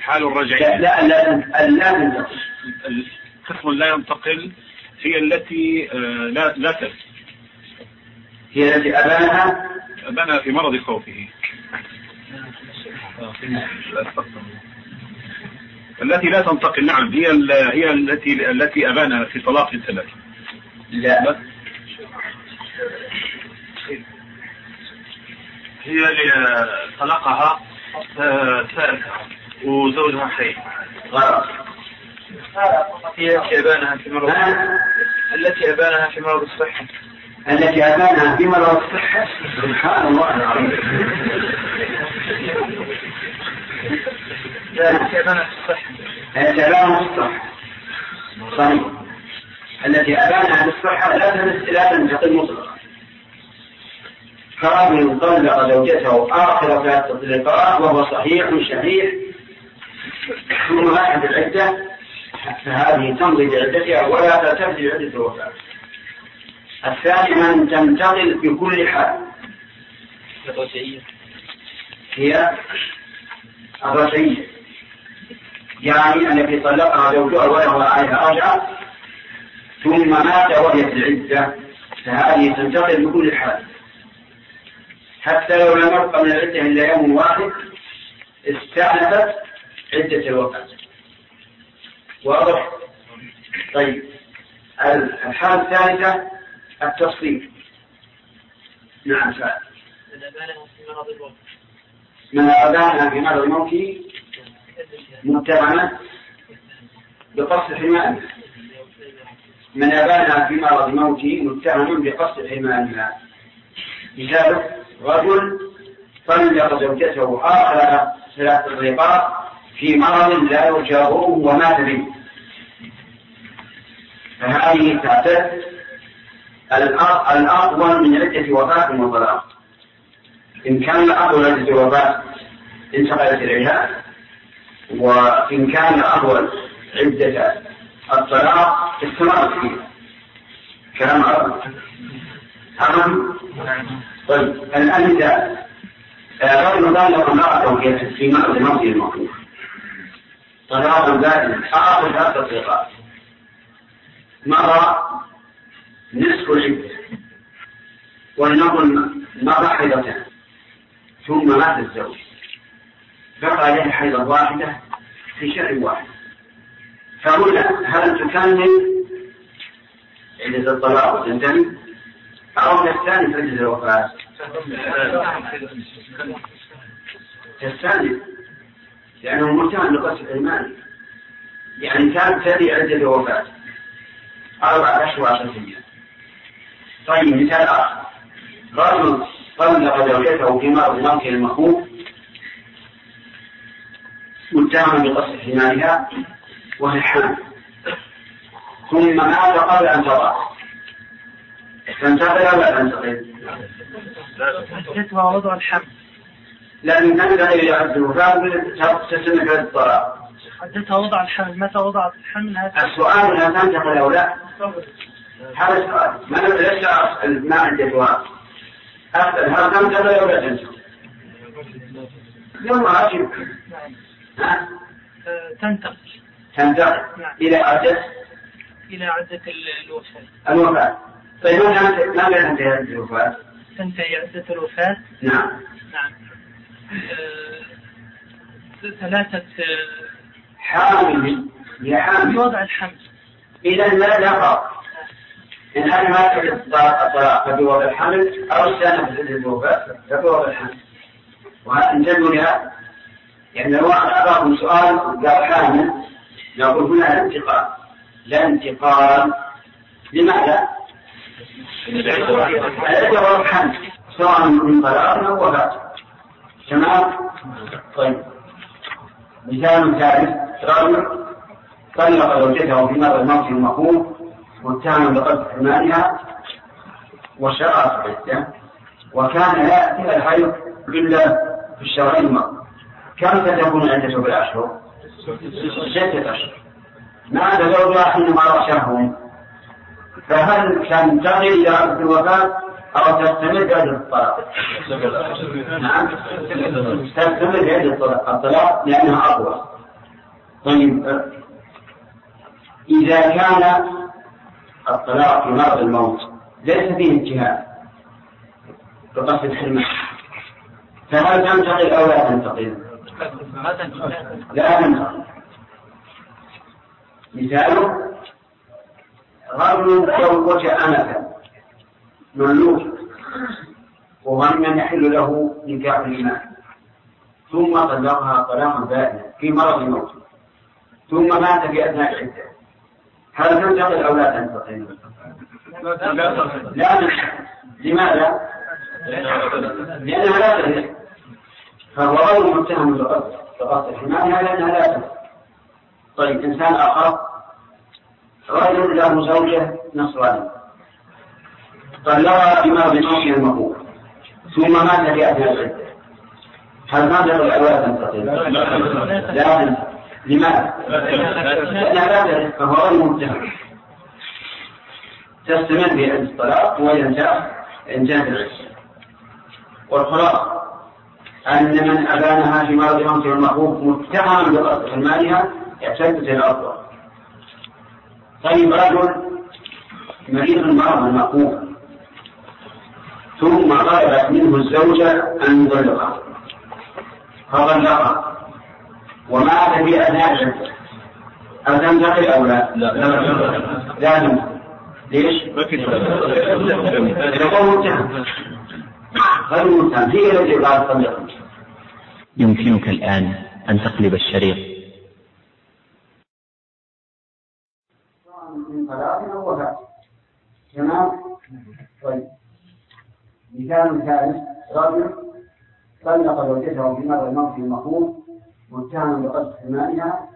حال لا الرجعية لا لا لا تنتقل. القسم لا ينتقل هي التي آه، لا لا ترث هي التي أبانها؟ بنى في مرض خوفه. التي لا تنتقل نعم هي ال- هي التي التي ابانها في طلاق الثلاث. لا. هي اللي طلقها آه، ثالثة وزوجها حي. هي التي أبانها في مرض؟ التي أبانها في مرض الصحة. التي أبانها في مرض الصحة. سبحان الله. العظيم لا التي أبانها في الصحة التي أبانها في الصحة صحيح التي أبانها في الصحة لا تنس- لا تنتقل مطلقا كرجل طلق زوجته آخر ثلاث تطليقات وهو صحيح شحيح ثم ماتت العدة فهذه تمضي بعدتها ولا تلتفت بعدة الوفاة. الثاني أن تنتقل بكل حال. الرجعية هي الرجعية يعني التي طلقها زوجها وله عليها رجعة ثم مات وهي في العدة فهذه تنتقل بكل حال. حتى لو لم يبقى من العدة إلا يوم واحد استأنفت عدة الوفاة. واضح؟ طيب. الحالة الثالثة التفصيل. نعم فعل من أبانها في مرض الموت متهمة بقصد حمائها من أبانها في مرض الموت متهم بقصد حمائها مثاله رجل طلق زوجته آخر ثلاث طلقات في مرض لا يجاوره ومات به فهذه تعتد الأطول من عدة وفاة وطلاق. إن كان الأطول عدة وفاة انتقلت إليها وإن كان الأطول عدة الطلاق استمرت فيها كلام عربي. أهم طيب الآن إذا غير مبالغ امرأته في مرض موت الموت طلاقا بائنا آخر ثلاث تطبيقات مرة نصف العدة ولنقل مرة حيضتان ثم مات الزوج. بقى عليه حيضة واحدة. في شهر واحد. فهنا هل تكمل عدة الطلاق وتنتهي أو تستانف عدة الوفاة؟ تستانف لأنه متهم بقصد المال يعني كانت تبي عدة الوفاة. أربعة أشهر وعشرة أيام طيب مثال آخر. رجل طلق زوجته في مرض موته المخوف. متهم بقصد حمايها وهي حامل ثم مات قبل أن تضع. تنتقل ولا تنتقل؟ حدثها وضع الحمل. لكن تنتقل إلى عبد الوفاة تستمر في الطلاق حدثها وضع الحمل. متى وضعت الحمل هذا؟ السؤال هل تنتقل أو لا؟ هذا السؤال. ما ليس ما عندي جواب أسأل هل تنتقل أو لا تنتقل؟ يوم أجيب ها؟ تنتقل. تنتقل. إلى عدة؟ إلى عدة الوفاة. الوفاة. طيب ما ما تنتهي عدة الوفاة؟ تنتهي عدة الوفاة؟ نعم. نعم. آه، ثلاثة آه، حامل. هي حامل. وضع الحمل إذا لا لا فرق إن هذا ما تجد الطلاق ففي وضع الحمل أو السنة في الوفاة ففي وضع الحمل. وانتبهوا لهذا يعني لو أعطاكم سؤال قال حامل نقول هنا لا انتقال لا انتقال لماذا؟ العدة والحمل سواء من طلاق أو وفاة تمام؟ طيب مثال ثالث رجل طلق زوجته في مرض الموت المخوف متهم بقصد حمالها وشرعت العدة وكان لا يأتي الحيض إلا في الشهرين الماضي كم ستكون عدته بالأشهر؟ ستة أشهر مات زوجها حينما رأى فهل تنتقل إلى عقد الوفاة؟ أو تستمر عدة الطلاق؟ نعم. تستمر عدة الطلاق. لأنها أقوى. طيب. إذا كان الطلاق في مرض الموت ليس فيه انتهاء. بقصد الحرمان فهل تنتقل أو لا تنتقل؟ لا مثاله رجل زوج أمة مملوك وظن يحل له نكاح الإيمان. ثم طلقها طلاقا بائنا في مرض الموت. ثم مات في أثناء العدة. هل تنتقل أو لا تنتقل؟ لا تنتقل. لماذا؟ لأنها لا تنتقل. فهو غير متهم بقصد الحماية لأنها لا تنتقل طيب إنسان آخر. رجل له زوجة نصرانية طلقها بما بنوم المقول ثم مات في أثناء العدة. هل تنتقل أو لا تنتقل؟ لا تنتقل لماذا؟ لا ترث فهو غير متهم تستمر في الطلاق وإذا انتهى انتهت العدة والخلاصة أن من أبانها في مرض موته المخوف متهما بقصد حرمانها اعتدت الأفضل طيب رجل مريض المرض المقوم ثم طلبت منه الزوجة أن يطلقها فطلقها ومات في أثناء العدة هل تنتقل أو لا؟ لا. لا. تنتقل ليش؟ يقول متهم. غير متهم هي التي قالت طلقها يمكنك الآن أن تقلب الشريط من طلاق أو وفاة تمام؟ طيب مثال ثالث رجل طلق زوجته في مرض الموت المخوف متهما بقصد حمائها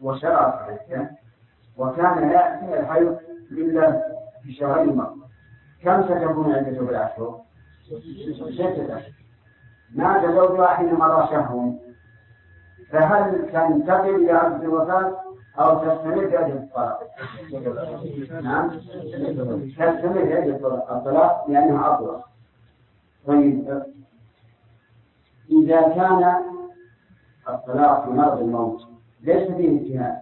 وشرعت العدة وكان لا يأتي الحيض إلا في شهرين المرض كم ستكون عدته بالأشهر؟ أشهر مات زوجها حين مضى شهر فهل تنتقل إلى عدة الوفاة أو تستمر في عدة الطلاق؟ نعم. تستمر في عدة الطلاق. لأنها أطول. طيب. إذا كان الطلاق في مرض الموت ليس فيه اجتهاد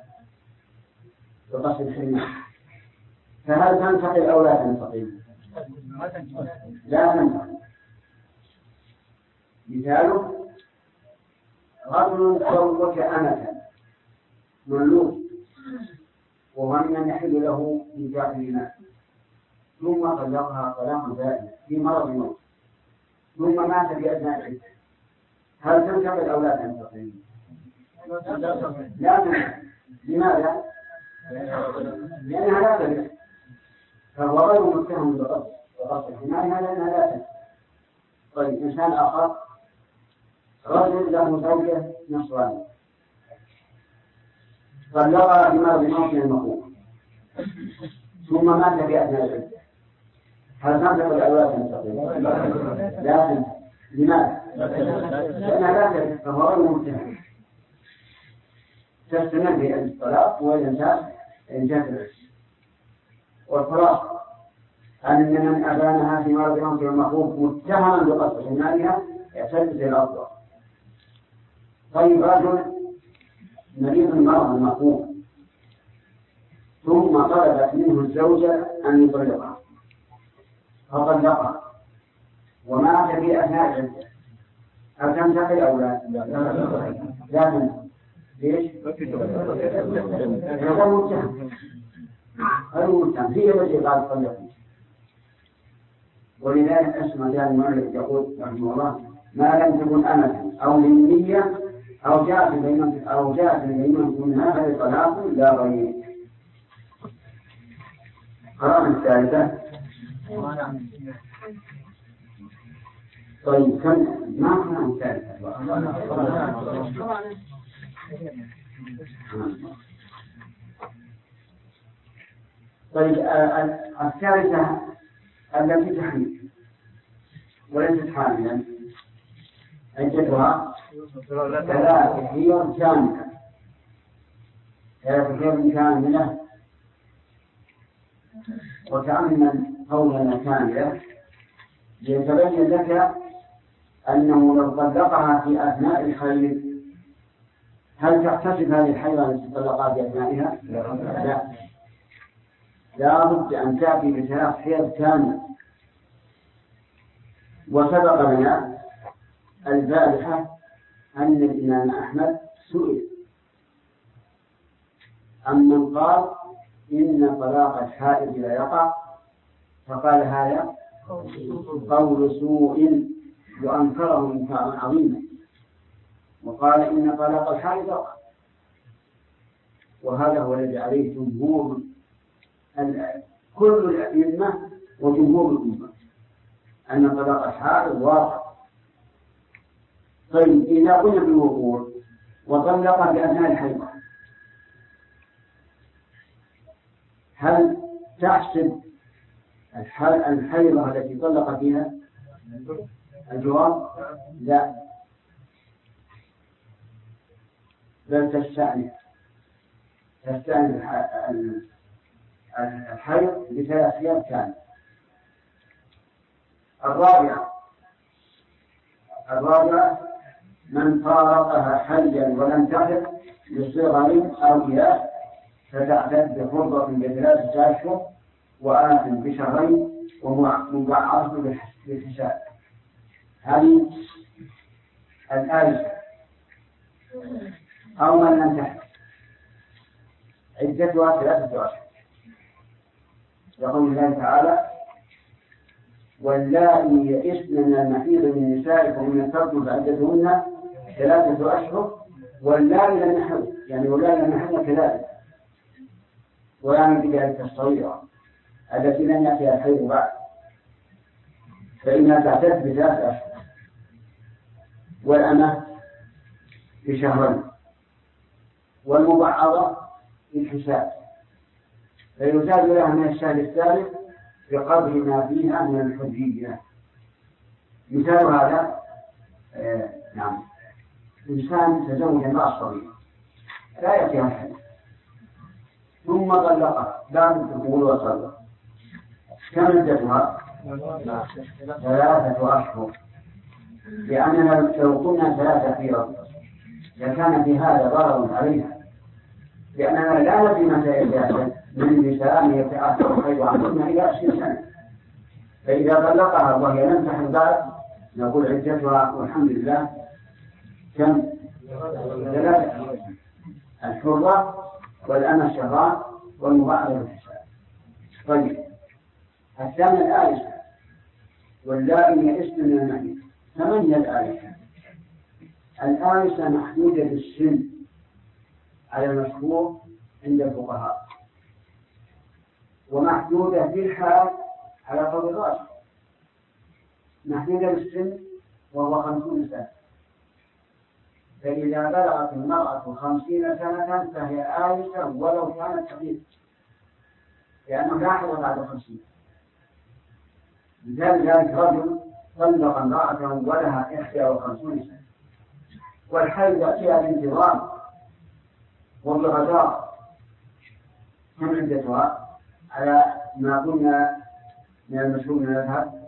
بقصد الحرمان فهل تنتقل أو لا تنتقل؟ لا تنتقل مثاله رجل زوج أمة مملوك. من يحل له نكاح الماء ثم طلقها طلاقا دائما في مرض الموت. ثم مات في أثناء العدة هل تنتقل أو لا تنتقل؟ لا تنتقل لماذا؟ لأنها لا تنتقل فهو غير متهم بقصد الحماية لأنها لا تنتقل طيب إنسان آخر. رجل له زوجة نصرانية طلقها بمرض موت المخوف ثم مات في أثناء العدة هل تنتقل أو لا تنتقل؟ لا. تنتقل لماذا؟ لأنها لا تنتقل فهو غير متهم تستمر في الطلاق وإذا انتهت والخلاصة أن من أبانها في مرض موت المخوف متهما بقصد حمايها يعتد بالأفضل طيب رجل مريض المرض المخوف ثم طلبت منه الزوجة أن يطلقها فطلقها ومات في أثناء العدة. هل تنتقل أو لا؟ لا تنتقل. ليش؟ هذا متهم. هذا متهم هي التي قالت طلقني ولذلك اسمع جاء المؤلف يقول رحمه الله ما لم تكن أمة أو للنية أو جاءت بينة أو جاءت بينة منها فهي طلاق لا غير قراءة الثالثة طيب كم ما كان الثالثة طيب الثالثة التي تحمل. وليست حاملا عدتها. ثلاثة حيض كاملة ثلاثة حيض كاملة وتأمل قولنا كاملة. ليتبين لك أنه لو طلقها في أثناء الحيض هل تحتسب هذه الحيضة التي طلقها في أثنائها؟ لا. لا بد أن تأتي بثلاث حيض كاملة. وسبق لنا البارحة أن الإمام أحمد سئل عمن قال إن طلاق الحائض لا يقع. فقال هذا قول سوء وأنكره إنكارا عظيما. وقال إن طلاق الحائض يقع. وهذا هو الذي عليه جمهور كل الأئمة وجمهور الأمة. أن طلاق الحائض واقع طيب إذا قلنا بالوقوع وطلق بأثناء الحيضة هل تحسب الحيضة التي طلق فيها الجواب لا. بل تستأنف. تستأنف الحيض بثلاث أيام كاملة الرابعة الرابعة من فارقها حيا ولم تحل لصغر أو إياه فتعتد بفرضة بثلاثة أشهر وآت بشهرين ومبعض بالحساب هذه الآية. أو من لم تحت عدتها ثلاثة أشهر يقول الله تعالى واللائي يئسن من المحيض من نسائكم من يسترضن فعدتهن ثلاثة أشهر واللائي لم يحض يعني واللائي لم يحض كذلك. ويعني بذلك الصغيرة التي لم يأتيها الحيض بعد فإنها تعتد بثلاث أشهر. والأمة بشهرين والمبعضة بالحساب. فيزاد لها من الشهر الثالث بقدر ما فيها من الحجية مثال هذا آه نعم. إنسان تزوج امرأة صغيرة لا يأتيها الحج ثم طلقها بعد الدخول وصلى كم مدتها؟ ثلاثة أشهر. لأننا لو قلنا ثلاثة في لكان في هذا ضرر عليها. لأننا لا ندري متى يتأكد من النساء يتأثر الخير عنهن إلى عشرين سنة. فإذا طلقها وهي لم تحل بعد نقول عدتها والحمد لله. كم؟ ثلاثة. الحرة والأمة الشهران والمباعدة بالحساب طيب. الثانية الآية. واللائي يئسن من المحيط ثمانية الآية. الآية محدودة بالسن على المشهور عند الفقهاء. ومحدودة بالحال على قول الراشد محدودة بالسن وهو خمسون سنة. فإذا بلغت المرأة خمسين سنة فهي آيسة ولو كانت صغيرة. لأنه لا حول بعد خمسين. لذلك رجل طلق امرأته ولها إحدى وخمسون سنة. والحيض يأتيها بانتظام وبغداء. كم عدتها على ما قلنا من المشهور من المذهب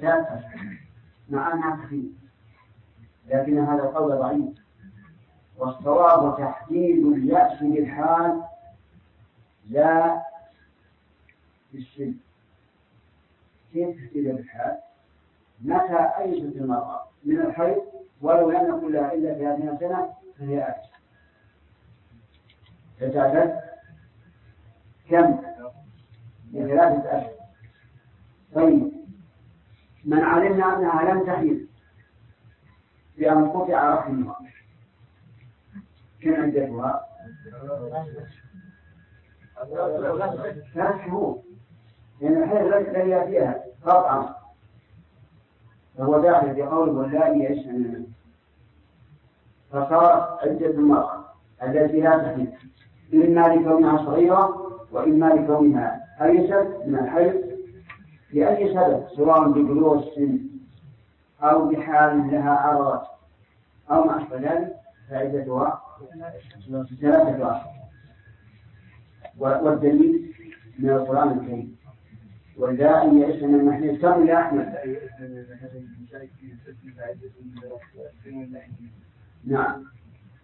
ثلاثة مع أنها كثير لكن هذا القول ضعيف. والصواب تحديد اليأس بالحال لا بالسن. كيف تحديد بالحال؟ متى أيست المرأة من الحيض؟ ولو لم يكن لها إلا ثلاثين سنة فهي آيسة فتعتد كم؟ لثلاثة أشهر طيب. من علمنا أنها لم تحيض بأن قطع رحمها كم عدتها؟ ثلاث شهور. لأن الحيض لن يأتيها. قطعا. فهو داخل في قول واللائي من المني فصارت عدة المرأة التي لا تحيض. إما لكونها صغيرة وإما لكونها أيست من الحيض لأي سبب سواء ببلوغ السن أو بحال لها عرضت أو ما أشبه ذلك فعدتها ثلاثة أشهر والدليل من القرآن الكريم. واللائي يئسن من المحيض كم يا أحمد؟ نعم.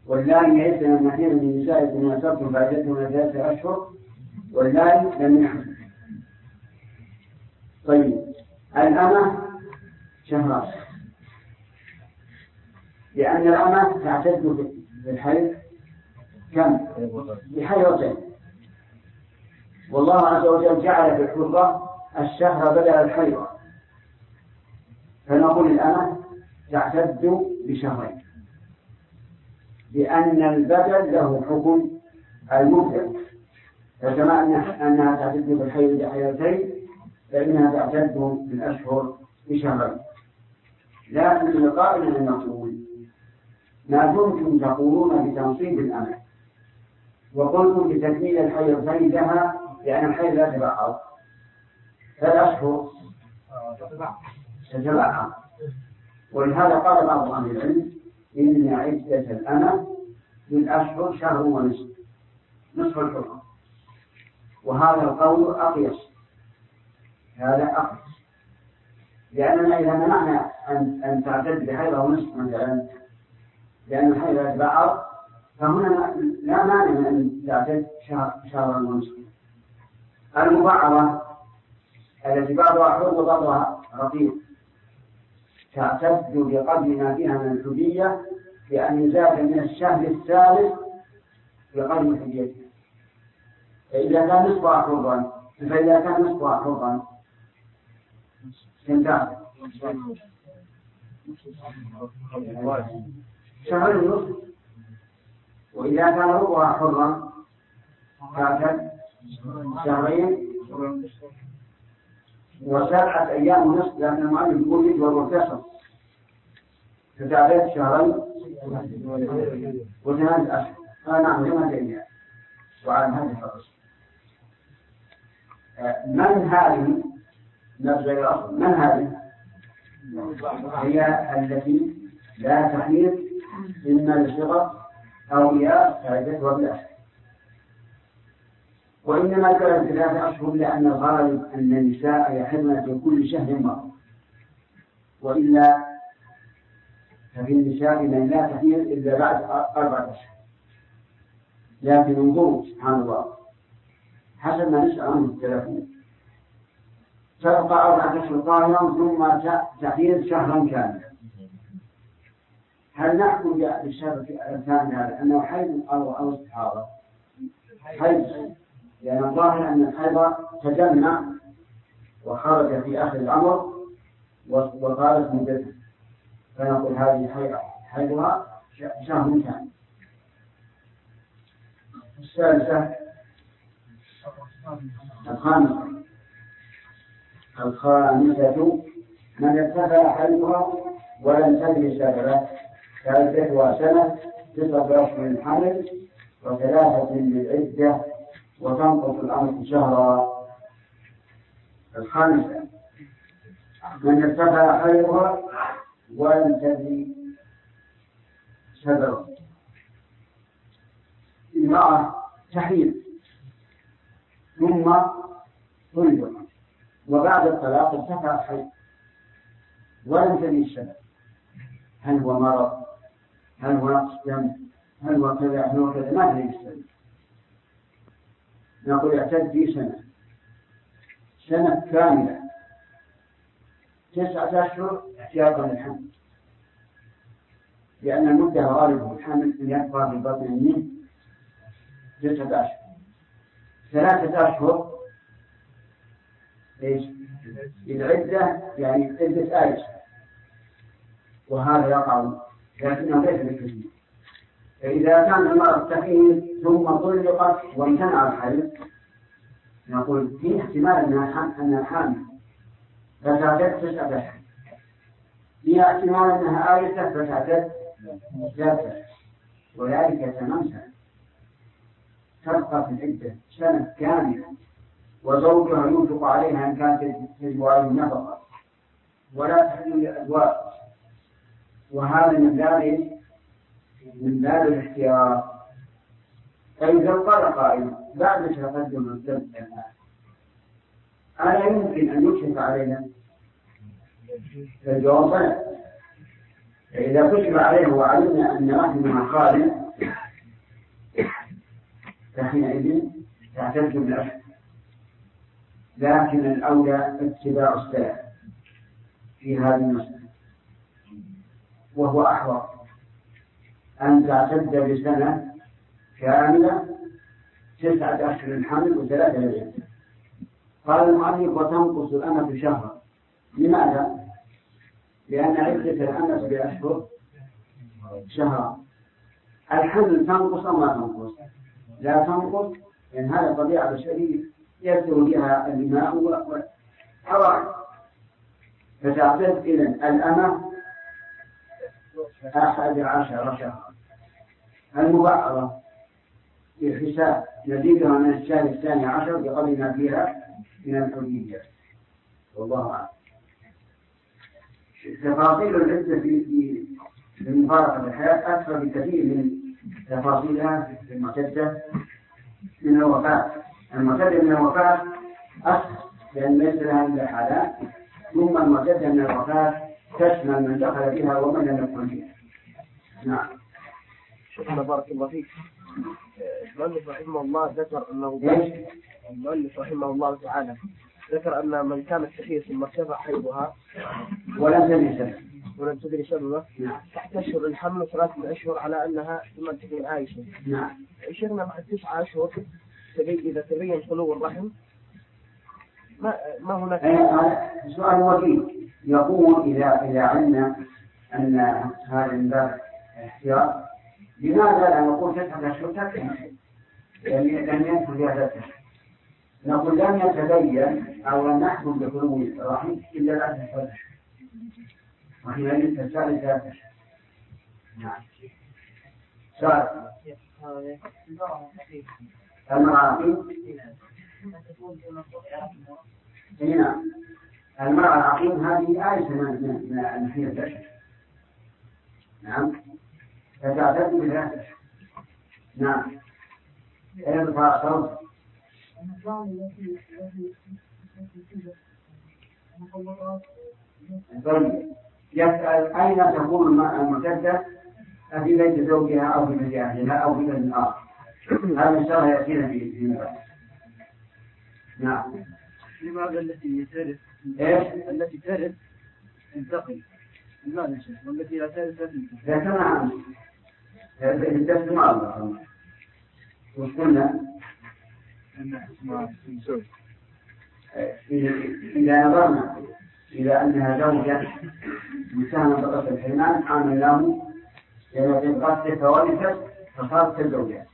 واللائي يئسن من المحيض من نسائكم ما سبتم فعدتهن ثلاثة أشهر. واللائي لم يحمل طيب الأمة شهران لأن الأمة تعتد بالحيض كم؟ بحيضتين والله عز وجل جعل في الحرة الشهر بدل الحيض. فنقول الأمة تعتد بشهرين. لأن البدل له حكم المبدل. فكما أنها تعتد بالحيض بحيضتين فإنها تعتد بالأشهر بشهرين لكن القائل أن نقول ما دمتم تقولون بتنصيب الأمل وقلتم بتكميل الحيضتين لها لأن الحيض لا تبعض فالأشهر تتبعض ولهذا قال بعض أهل العلم إن عدة الأمل بالأشهر شهر ونصف. نصف الحكم. وهذا القول أقيس. هذا أقيس. لأننا إذا منعنا أن أن تعتد بحيض ونصف مثلا لأن الحيض يتبعض فهنا لا مانع من أن تعتد شهر شهرا ونصف. المبعضة التي بعضها حر وبعضها رقيق تعتد بقدر ما فيها من الحدية بأن يزاد من الشهر الثالث بقدر حديتها فإذا كان نصفها حرا فإذا كان نصفها حرا سنتان شهر ونصف وإذا كان ربعها حرا فاتت شهرين وسبعة أيام ونصف لأن المؤلف يقول يجبر وكسر فتعبت شهرين وثلاثة أشهر آه نعم ثمانية أيام وعلى هذا الحرص. آه، من هذه نرجع إلى الأصل من هذه؟ هي التي لا تحيط إما لصغر أو إياه فائدتها بالأشهر وإنما كانت ثلاثة أشهر لأن الغالب أن النساء يحرمن في كل شهر مرة. وإلا ففي النساء من لا تحيض إلا بعد أربعة أشهر. لكن انظروا سبحان الله. حسب ما نسأل عنه الثلاثين تبقى أربعة أشهر طاهرا ثم تحيض شهرا كاملا. هل نحكم بالشهر الثاني هذا؟ أنه حيض أو أو استحاضة؟ حيض. لأن الظاهر أن الحيض تجمع وخرج في آخر الأمر وقالت مدته فنقول هذه حيضها شهر كامل. الثالثة الخامسة. الخامسة من ارتفع حيضها ولم تدري سببه فعدتها سنة تسعة أشهر الحمل وثلاثة للعدة وتنقص الأمر شهرا. الخامسة من ارتفع حيضها ولم تدري سببه امرأة تحيض ثم طلق وبعد الطلاق ارتفع حيض ولم تدري السبب هل هو مرض؟ هل هو نقص دم؟ هل هو كذا؟ هل هو كذا؟ ما تدري السبب نقول اعتد في سنة. سنة كاملة. تسعة أشهر احتياطا للحمل. لأن المدة غالبه الحمل أن يبقى في بطن منه تسعة أشهر. ثلاثة أشهر. إيش؟ العدة يعني عدة آية. وهذا يقع. لكنه ليس بالكثير فإذا كان المرأة تحيض ثم طلقت وامتنع الحيض نقول في احتمال أنها أنها حامل فتعتد تسعة أشهر. في احتمال أنها آية فتعتد ثلاثة وذلك تمام سنة تبقى في العدة سنة كاملة وزوجها ينفق عليها إن كانت تجب عليه النفقة. ولا تحل لأزواج. وهذا من ذلك من باب الاحتياط فإذا قال قائل بعد تقدم الدم ألا يمكن أن يكشف علينا؟ الجواب لا فإذا كشف علينا وعلمنا أن رحمها خالد فحينئذ تعتد بالأشهر لكن الأولى اتباع السلف في هذه المسألة. وهو أحوط. أن تعتد بسنة كاملة تسعة أشهر الحمل وثلاثة ليالي قال المؤلف وتنقص الأمة شهرا. لماذا؟ لأن عدة الأمة بأشهر شهرا. الحمل تنقص أو ما تنقص؟ لا تنقص لأن هذا طبيعة بشرية يكثر بها الإماء والحرائق فتعتد إذا الأمة أحد عشر شهرا المبعضة بحساب يزيدها من الشهر الثاني عشر بقدر ما فيها من الحرية والله أعلم. تفاصيل العدة في في مفارقة الحياة أكثر بكثير من تفاصيلها المعتدة من الوفاة المعتدة من الوفاة أكثر لأن ليس لها إلا حالات ثم المعتدة من الوفاة تشمل من دخل بها ومن لم يدخل بها نعم شكرا بارك الله فيك المؤلف رحمه الله ذكر أنه المؤلف رحمه الله تعالى ذكر أن من كانت تحية ثم ارتفع حيضها ولم سبب ولم تدري سببه تحت أشهر الحمل ثلاثة أشهر على أنها ثم تكون عايشة نعم شيخنا بعد تسعة أشهر إذا تبين خلو الرحم. ما ما هناك هذا سؤال وكيل. يقول إذا إذا علمنا أن هذا من باب الاحتياط لماذا لا نقول تسعة أشهر تكفي؟ لم يدخل ثلاثة أشهر نقول لم يتبين أو لم نحكم بخلو الرحم إلا بعد ثلاثة أشهر. وحينئذ تسال ثلاثة أشهر نعم. سؤال. المرأة المرأة العقيم هذه آية من من من النحية الأشهر نعم. فتعتد أشهر نعم. ارفع صوت. طيب. يسأل أين تكون المرأة المعتدة أفي بيت زوجها أو في بيت أهلها أو في بيت آخر هذا إن شاء الله يأتينا في في نعم. لماذا التي ترث إيش؟ التي ترث تنتقل لماذا يا شيخ؟ والتي لا ترث لا تنتقل. ذكرنا عنه الدرس مع الله وش قلنا؟ إذا نظرنا إلى أنها زوجة مساهمة بقصة الحرمان عاملناه قصة فورثت فصارت كالزوجات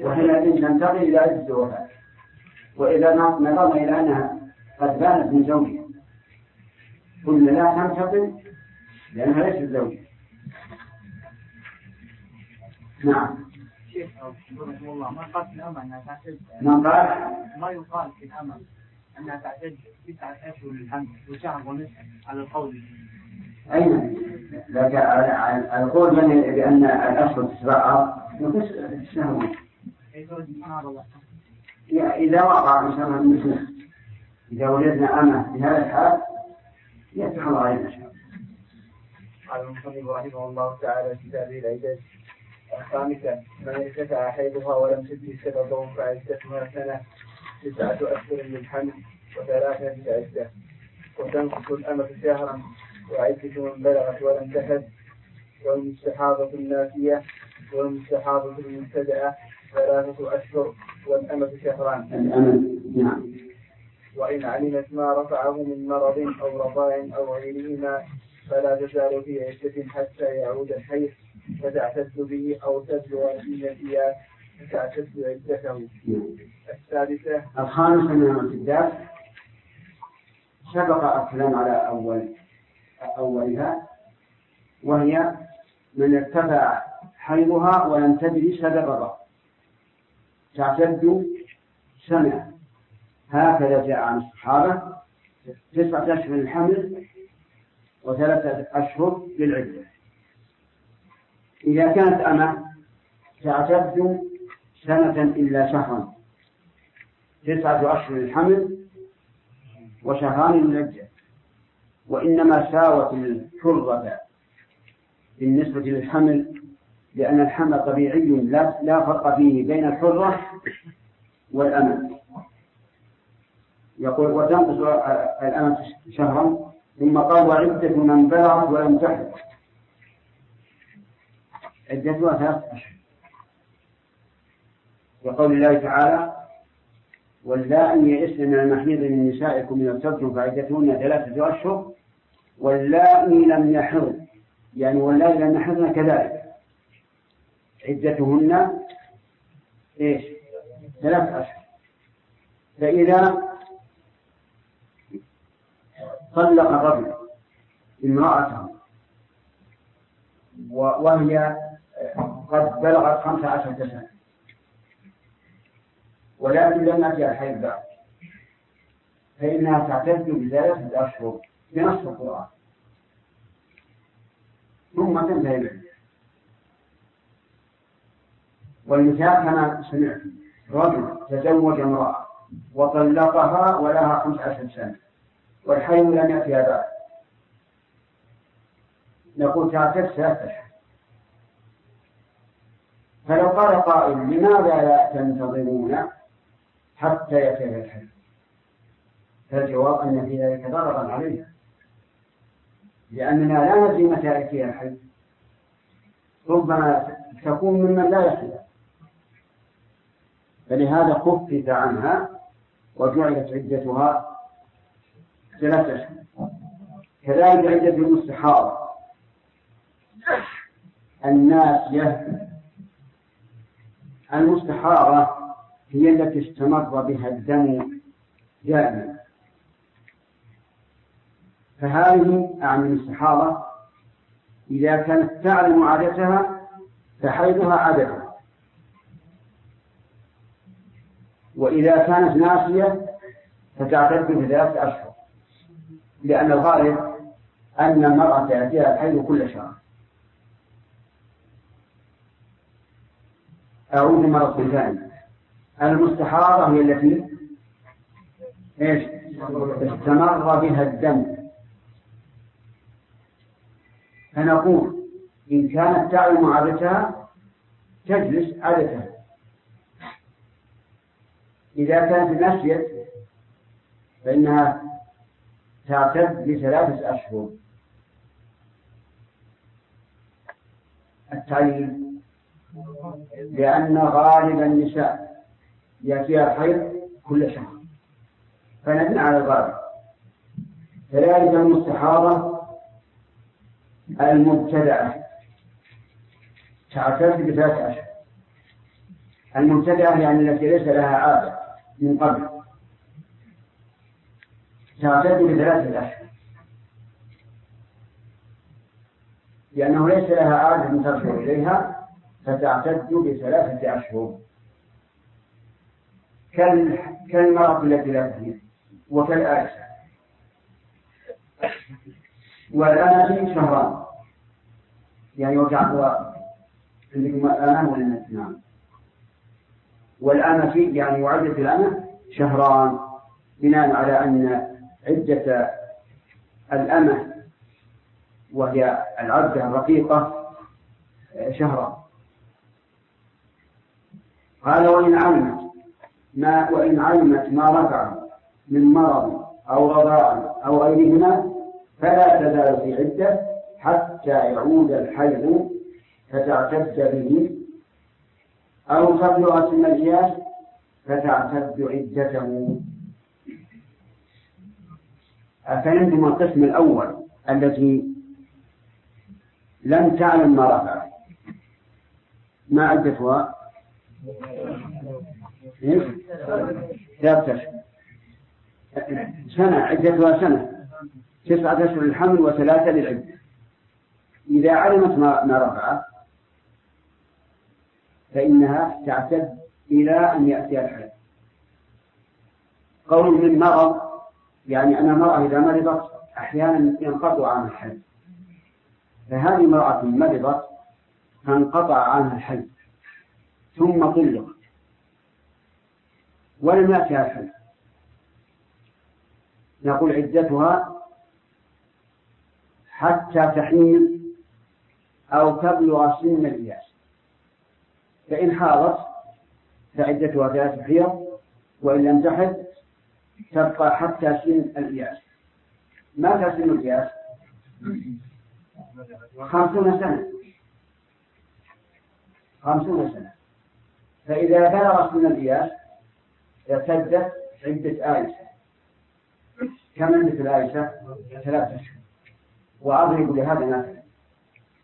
وحينئذ ننتقل إلى عدة الوفاة وإذا نظرنا إلى أنها قد بانت من زوجها. قلنا لا تنتقل لأنها ليست زوجة. نعم. ما قال في الأمر أنها تعتد من قال ما يقال في الأمر أنها تعتد تسعة أشهر للحمل وشهر ونصف على القول أين لكن القول بأن بأن الأشهر تسبع نقص سبحان الله إذا وقع الله المسلم إذا وجدنا أمة في هذا الحال يفتح الله علينا إن شاء الله. قال المصنف رحمه الله تعالى في كتابه العدد الخامسة من ارتفع حيضها ولم تدري سببه فعدتها سنة تسعة أشهر للحمل وثلاثة عدة وتنقص الأمة شهرا وعدة من بلغت ولم تحد والمستحاضة الناسية والمستحاضة المبتدأة ثلاثة أشهر والأمة شهران. نعم. وإن علمت ما رفعه من مرض أو رضاع أو غيرهما فلا تزال في عدة حتى يعود الحيض. فتعتد به أو تبلغ النتيجة فتعتد عدته. السادسة الخامسة من المعتدات سبق الكلام على أول أولها وهي من ارتفع حيضها ولم تدري سببها. تعتد سنة هكذا جاء عن الصحابة. تسعة أشهر للحمل وثلاثة أشهر للعدة. إذا كانت أمة تعتد سنة إلا شهرا. تسعة أشهر للحمل وشهران للعدة وإنما ساوت الحرة بالنسبة للحمل لأن الحمل طبيعي لا لا فرق فيه بين الحرة والأمل يقول وتنقص الأمل شهرا ثم قال وعدة من بلغت ولم تحد عدتها ثلاثة أشهر. وقول الله تعالى واللائي يئسن من المحيض من نسائكم من ارتبتم فعدتهن ثلاثة أشهر واللائي لم يحضن. يعني واللائي لم يحضن كذلك. عدتهن إيش؟ ثلاثة أشهر. فإذا طلق الرجل امرأته وهي قد بلغت خمس عشرة سنة ولكن لم يأتي الحيض بعد. فإنها تعتد بثلاثة أشهر بنص القرآن. ثم تنتهي العدة والمثال كما سمعت رجل تزوج امرأة وطلقها ولها خمس عشر سنة والحي لم يأتيها بعد. نقول تعتد ثلاثة أشهر. فلو قال قائل لماذا لا تنتظرون حتى يأتي الحج فالجواب أن في ذلك ضررا علينا. لأننا لا ندري متى يأتي الحج ربما تكون ممن لا يحل. فلهذا خفف عنها وجعلت عدتها ثلاثة. أشهر كذلك عدة المستحاضة. الناسية المستحاضة هي التي استمر بها الدم دائما. فهذه أعني الاستحاضة إذا كانت تعلم عادتها فحيضها عادتها وإذا كانت ناسية فتعتد بثلاثة أشهر. لأن الغالب أن المرأة يأتيها الحيض كل شهر. أعود مرة ثانية المستحاضة هي التي؟ إيش؟ استمر بها الدم. فنقول إن كانت تعلم عادتها تجلس عادتها. إذا كانت نسيت فإنها تعتد بثلاثة أشهر. التعليل لأن غالب النساء يأتيها الحيض كل شهر. فنبني على الغالب كذلك المستحاضة المبتدعة. تعتد بثلاثة أشهر. المبتدعة يعني التي ليس لها عادة من قبل. تعتد بثلاثة أشهر. لأنه ليس لها عادة ترجع إليها فتعتد بثلاثة أشهر. كالمرأة التي لا تحيض وكالآيسة والآن شهران. يعني وجعل عندكم الآن ولا نعم؟ والآن في يعني وعدة الأمة شهران. بناء على أن عدة الأمة وهي العبدة الرقيقة شهران. قال وإن علمت ما وإن علمت ما رفع من مرض أو رضاع أو غيرهما فلا تزال في عدة حتى يعود الحيض فتعتد به. أو سن الجياش فتعتد عدته. أفهمتم القسم الأول التي لم تعلم ما رفع؟ ما عدتها؟ ثلاثة سنة عدتها سنة. تسعة أشهر للحمل وثلاثة للعدة إذا علمت ما, ما رفعه فإنها تعتد إلى أن يأتي الحيض قول من مرض يعني أن المرأة إذا مرضت أحيانا ينقطع عنها الحيض فهذه امرأة مرضت فانقطع عنها الحيض ثم طلقت ولم يأتها الحيض نقول عدتها حتى تحميل أو تبلغ سن الإياس فإن حاضت فعدتها ثلاثة حيض وإن لم تحد تبقى حتى سن الإياس ماذا سن الإياس؟ خمسون سنة. خمسون سنة. فإذا بلغ سن الإياس ارتدت عدة آيسة كم مثل آيسة؟ ثلاثة. أشهر وأضرب لهذا مثلا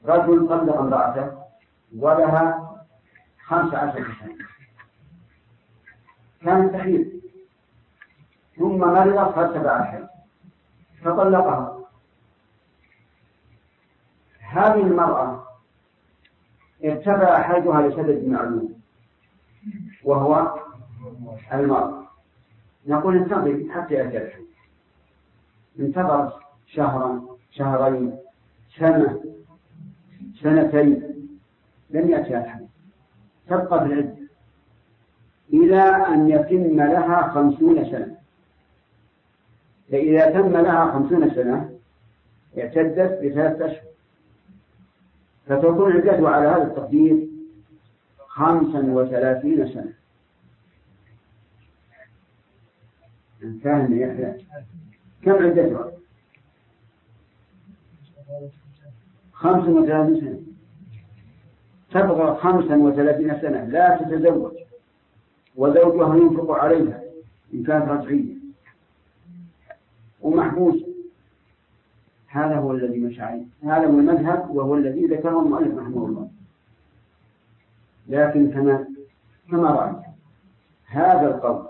رجل طلق امرأته ولها خمس عشر سنة كانت تحيض ثم مرضت فاتبع الحيض فطلقها. هذه المرأة ارتفع حيضها لسبب معلوم. وهو المرض. نقول انتظر حتى يأتي انتظر شهرا شهرين سنة سنتين لم يأتي الحيض تبقى في العدة إلى أن يتم لها خمسون سنة. فإذا تم لها خمسون سنة اعتدت بثلاثة أشهر. فتكون عدتها على هذا التقدير خمسا وثلاثين سنة. فاهم يا يحيى. كم عدتها؟ خمسا وثلاثين سنة. تبغى خمسا وثلاثين سنة. لا تتزوج. وزوجها ينفق عليها إن كانت رجعية. ومحبوس. هذا هو الذي مشى عليه هذا هو المذهب وهو الذي ذكره المؤلف رحمه الله. لكن كما كما رأيت هذا القول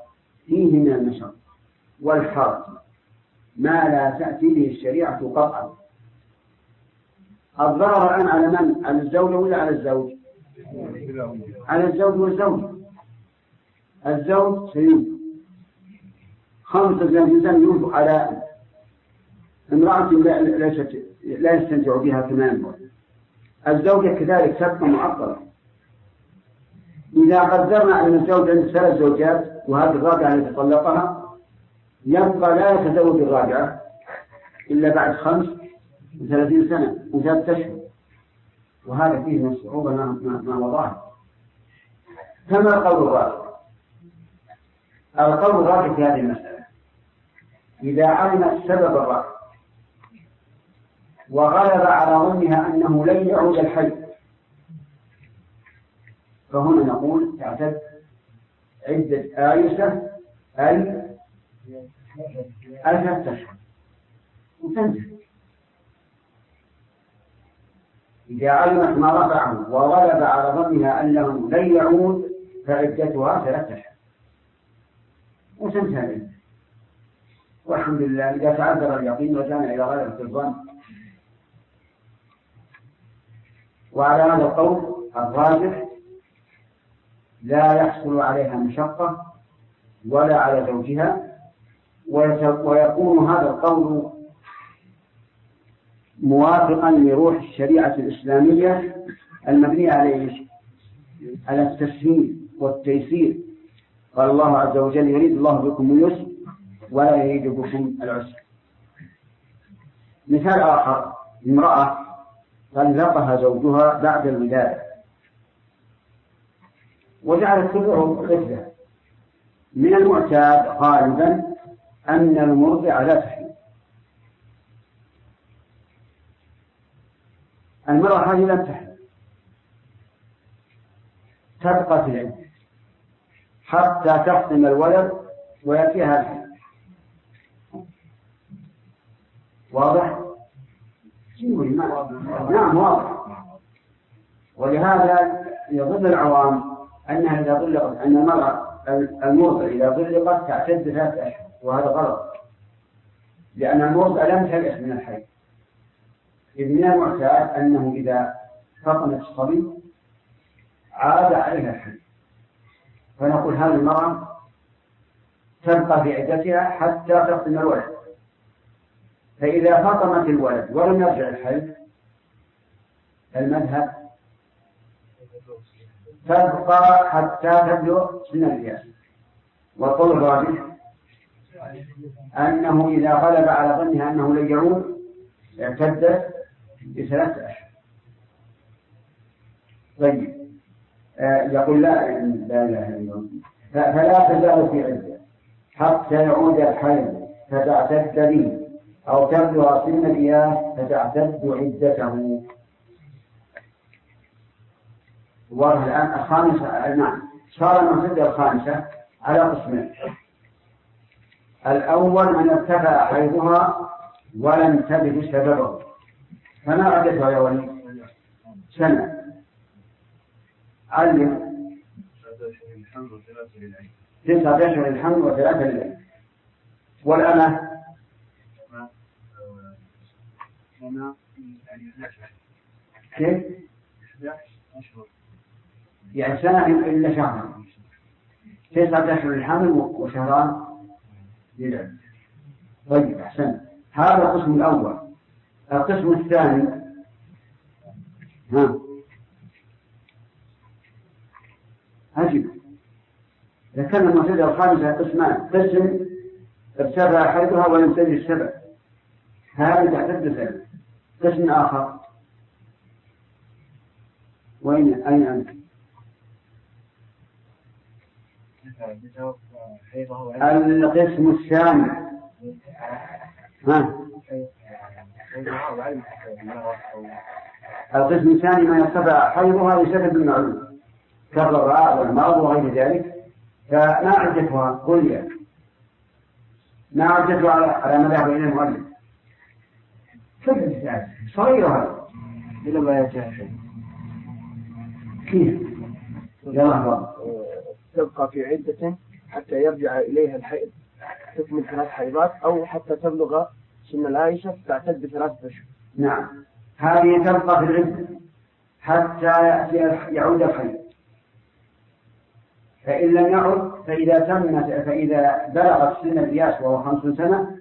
فيه من النشر والحرج ما لا تأتي به الشريعة قطعا الضرر الآن على من؟ على الزوجة ولا على الزوج؟ على الزوج والزوجة الزوج سيد خمسة سنة ينفق على امرأة ليست لا يستمتع بها ينبغي الزوجة كذلك تبقى معطلة. إذا قدرنا أن الزوج عنده ثلاث زوجات وهذه الرابعة التي طلقها يبقى لا يتزوج الرابعة إلا بعد خمس وثلاثين سنة وثلاثة أشهر. وهذا فيه من الصعوبة ما وضعها كما القول الرابع؟ القول الرابع في هذه المسألة. إذا علم السبب الرابع وغلب على ظنها أنه لن يعود الحي فهنا نقول تعتد عدة آيسة أي ألف أشهر وتنتهي. إذا علمت ما رفعه وغلب على ظنها أنه لن يعود فعدتها ثلاثة أشهر وتنتهي. والحمد لله إذا تعذر اليقين وكان إلى غلبة الظن. وعلى هذا القول الراجح لا يحصل عليها مشقة ولا على زوجها ويكون هذا القول موافقا لروح الشريعة الإسلامية المبنية على على التسهيل والتيسير. قال الله عز وجل يريد الله بكم اليسر ولا يريد بكم العسر. مثال آخر امرأة طلقها زوجها بعد الولادة وجعلت كله طفلة من المعتاد غالبا أن المرضع لا تحمل المرأة هذه لم تحمل تبقى في العدة حتى تحسن الولد ويأتيها الحمل واضح؟ نعم واضح. ولهذا يظن العوام أنها إذا طلقت أن المرأة المرضع إذا طلقت تعتد ثلاثة أشهر وهذا غلط. لأن المرضع لم تلح من الحي. إذ من المعتاد أنه إذا فطنت الصبي عاد عليها الحي. فنقول هذه المرأة تبقى في عدتها حتى تفطم الولد. فإذا فطمت الولد ولم يرجع الحي المذهب تبقى حتى تبلغ سن القياس والقول الرابع أنه إذا غلب على ظنها أنه لن يعود اعتدت بثلاثة أشهر. طيب. آه يقول لا لا إله إلا الله فلا تزال في عدة. حتى يعود الحي فتعتد به. أو تبلغ سن الإياه فتعتد عدته. واضح الآن الخامسة نعم. صار المعتدة الخامسة على قسمين. الأول من ارتفع حيضها ولم تبد سببه فما عدتها يا ولي؟ سنة. علم. تسعة أشهر الحمل وثلاثة للعين. والأمة كيف؟ يعني سنة إلا شهر. تسعة أشهر الحمل وشهران. للعلم طيب أحسن. هذا القسم الأول. القسم الثاني. ها. عجيب. ذكرنا المعتدى الخامسة قسمان قسم ارتفع حيثها ولم تجد السبع هذا تعتد سنة قسم آخر. وين أين أنت؟ بسبب حيضه وعدة القسم الثاني. ها؟ القسم الثاني ما يرتفع حيضها لسبب معلوم. كالرضاع والمرض وغير ذلك. فما عدتها قل ما عدتها على على مذهب إلى المؤلف. هذا إلى ما شيء كيف؟ يلا هو. تبقى في عدة حتى يرجع إليها الحيض تكمل ثلاث حيضات أو حتى تبلغ سن العائشة تعتد بثلاثة أشهر نعم. هذه تبقى في العدة حتى يأتي يعود الحي فإن لم يعد فإذا تمت فإذا بلغت سن القياس وهو خمس سنة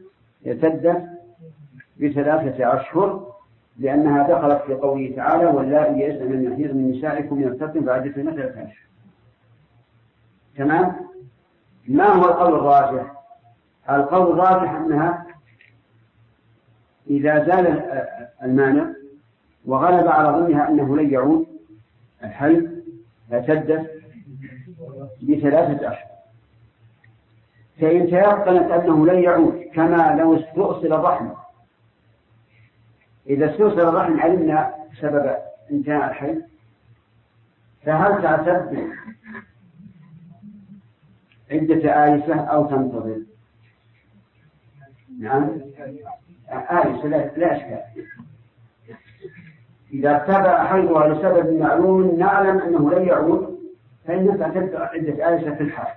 اعتدت بثلاثة أشهر لأنها دخلت في قوله تعالى واللائي يئسن من المحيض من نسائكم يرتد فعدتهن ثلاثة أشهر تمام؟ ما هو القول الراجح؟ القول الراجح أنها إذا زال المانع وغلب على ظنها أنه لن يعود الحي اعتدت بثلاثة أشهر فإن تيقنت أنه لن يعود كما لو استؤصل الرحم إذا استؤصل الرحم علمنا سبب انتهاء الحي فهل تعتد عدة آيسة أو تنتظر؟ نعم. آيسة لا, أشكال. إذا ارتفع حيضها لسبب معلوم نعلم أنه لن يعود فإنك تعتد عدة آيسة في الحال.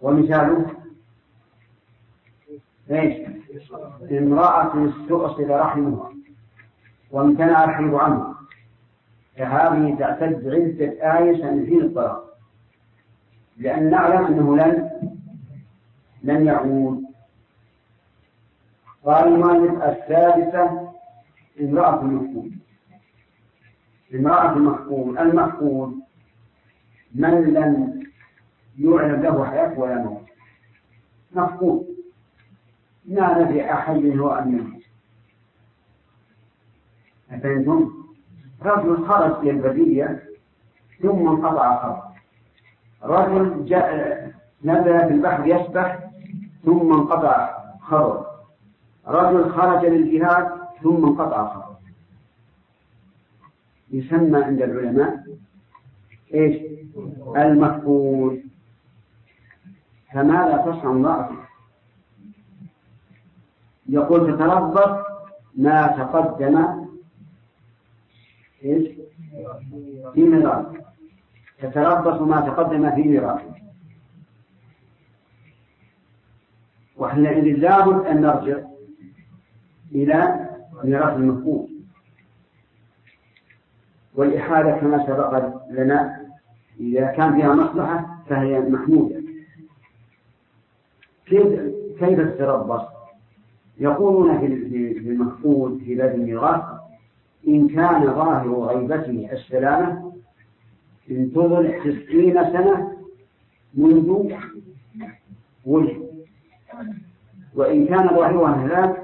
ومثاله إيش؟ امرأة استؤصل رحمها وامتنع الحيض عنها فهذه تعتد عدة آية من حين الطلاق لأن نعلم أنه لن لن يعود. قال المؤلف الثالثة امرأة المحكوم امرأة المحكوم المحكوم من لم يعلم له حياة ولا موت. مفقود. ما أحد هو أم يموت؟ رجل خرج إلى البرية ثم انقطع خرج رجل جاء نزل في البحر يسبح ثم انقطع خبر رجل خرج للجهاد ثم انقطع خبر يسمى عند العلماء إيش؟ المفقود فماذا تصنع امرأته؟ يقول تتربص ما تقدم إيش؟ في ميراث تتربص ما تقدم في ميراث وحينئذ لابد أن نرجع إلى ميراث المفقود. والإحالة كما سبق لنا إذا كان فيها مصلحة فهي محمودة. كيف كيف تتربص؟ يقولون في المفقود في باب الميراث إن كان ظاهر غيبته السلامة انتظر تسعين سنة منذ ولد وإن كان ظاهرها هلاك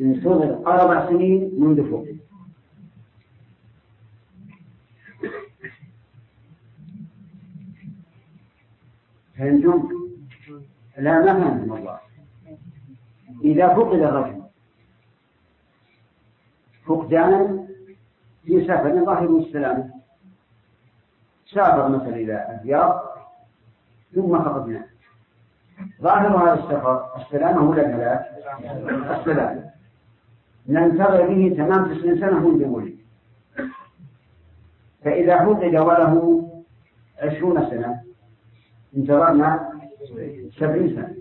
انتظر أربع سنين منذ فوق. فهمتم؟ لا ما فهمتم الله. إذا فقد الرجل فقدانا في سفر ظاهر السلامة سافر مثلا إلى الرياض ثم فقدناه ظاهر هذا السفر السلامة ولا الهلاك؟ السلامة ننتظر به تمام تسعين سنة منذ ولد فإذا فقد وله عشرون سنة انتظرنا سبعين سنة.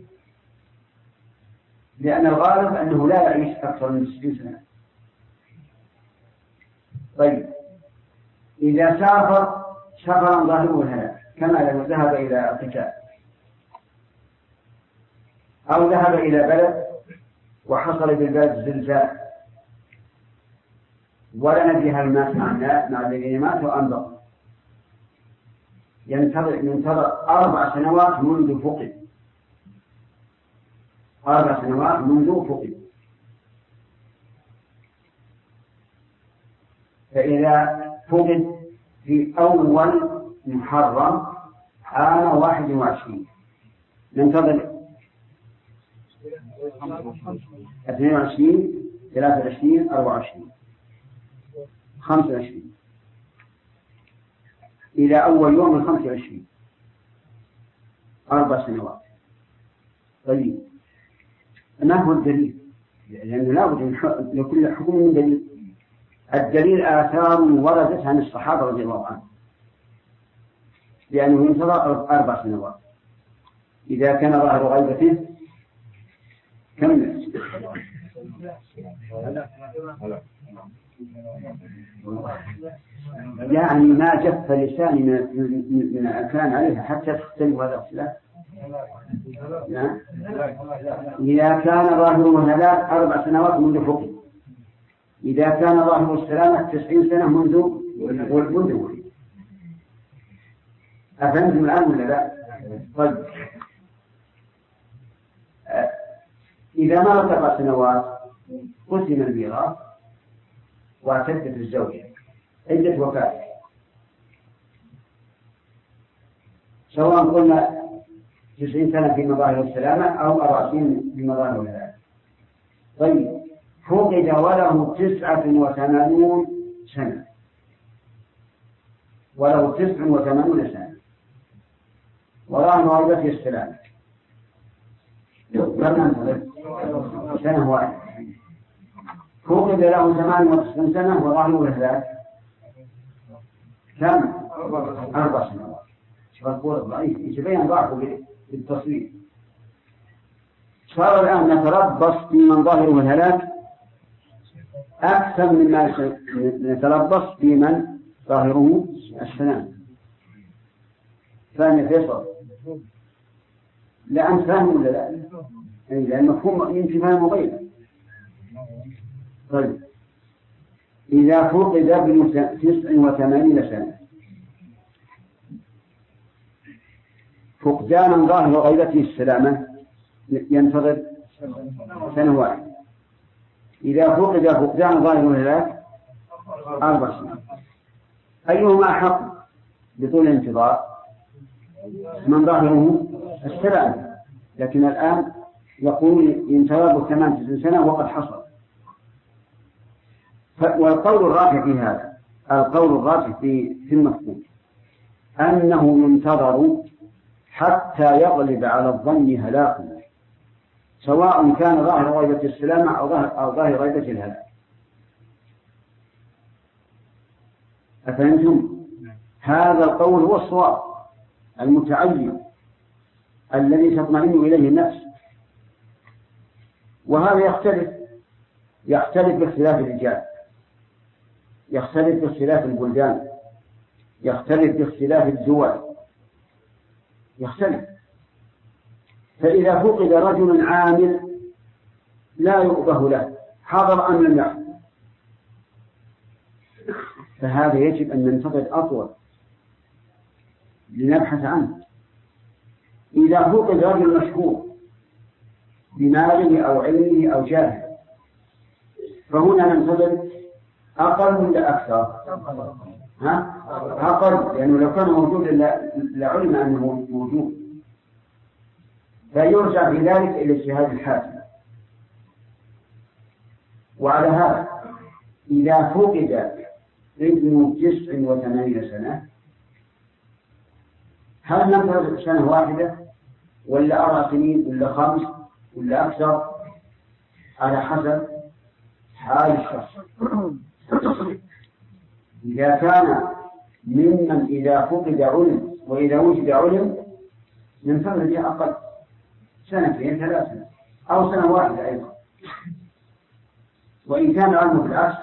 لأن الغالب أنه لا يعيش أكثر من ستين سنة. طيب. إذا سافر سفرا ظاهره الهلاك كما لو ذهب إلى القتال أو ذهب إلى بلد وحصل بالبلد زلزال. ولا ندري هل مات مع الذين ماتوا أم بقوا ينتظر ينتظر أربع سنوات منذ فقد. أربع سنوات منذ فقد. فإذا فقد في أول محرم عام واحد وعشرين. ننتظر. اثنين وعشرين ثلاثة وعشرين أربعة وعشرين. خمسة وعشرين. إلى أول يوم من خمسة وعشرين. أربع سنوات. طيب. ما هو الدليل؟ لأنه لابد لكل حكم من دليل. الدليل آثار وردت عن الصحابة رضي الله عنهم. لأنه ينتظر أربع سنوات. إذا كان ظاهر غيبته كم يعني ما جف لساني من من الكلام عليها حتى تختلف هذا الاختلاف نعم. إذا كان ظاهره هلاك أربع سنوات منذ فقه إذا كان ظاهر السلامة تسعين سنة منذ منذ ولد أفهمتم الآن ولا لا؟ طيب. إذا ما ارتقى سنوات قسم الميراث واعتدت الزوجة عدة وفاة. سواء قلنا تسعين سنة في مظاهر السلامة أو أربعين في مظاهر الهلاك طيب. فقد وله تسعة وثمانون سنة. وله تسع وثمانون سنة. وراء مواربته السلامة سنة واحدة. فقد له ثمان وتسعين سنة وظهره الهلاك كم؟ أربع سنوات. شوف القول ضعيف يتبين ضعفه بالتصوير. صار الآن نتربص بمن ظاهره الهلاك. أكثر مما نتربص بمن ظاهره السلام. فاهم فيصل لا أنت فاهم ولا لا؟ أي لأن مفهوم يمكن فهمه غيره طيب. إذا فقد ابن تسع وثمانين سنة. فقدانا ظاهر غيبته السلامة ينتظر سنة واحدة. إذا فقد فقدان ظاهر الهلاك أربع سنين. أيهما أحق بطول الانتظار؟ من ظاهره السلام لكن الآن يقول ينتظر ثمان سنة وقد حصل. والقول الراجح في هذا القول الراجح في في المفهوم. أنه ينتظر حتى يغلب على الظن هلاكه سواء كان ظاهر غيبة السلامة أو ظاهر أو ظاهر غيبة الهلاك أفهمتم؟ هذا القول هو الصواب المتعين الذي تطمئن إليه النفس. وهذا يختلف يختلف باختلاف الرجال. يختلف باختلاف البلدان. يختلف باختلاف الدول. يختلف. فإذا فقد رجل عامل لا يؤبه له حضر أم لم يحضر فهذا يجب أن ننتظر أطول لنبحث عنه إذا فقد رجل مشهور بماله أو علمه أو جاهه فهنا ننتظر أقل ولا أكثر؟ ها؟ أقل لأنه يعني لو كان موجودا لعلم أنه موجود فيرجع في ذلك إلى اجتهاد الحاكم. وعلى هذا إذا فقد ابن تسع وثمانين سنة هل ننتظر سنة واحدة ولا أربع سنين ولا خمس ولا أكثر؟ على حسب حال الشخص. إذا كان ممن إذا فقد علم وإذا وجد علم ننتظر به أقل سنتين ثلاثة أو سنة واحدة أيضا. وإن كان الأمر بالعكس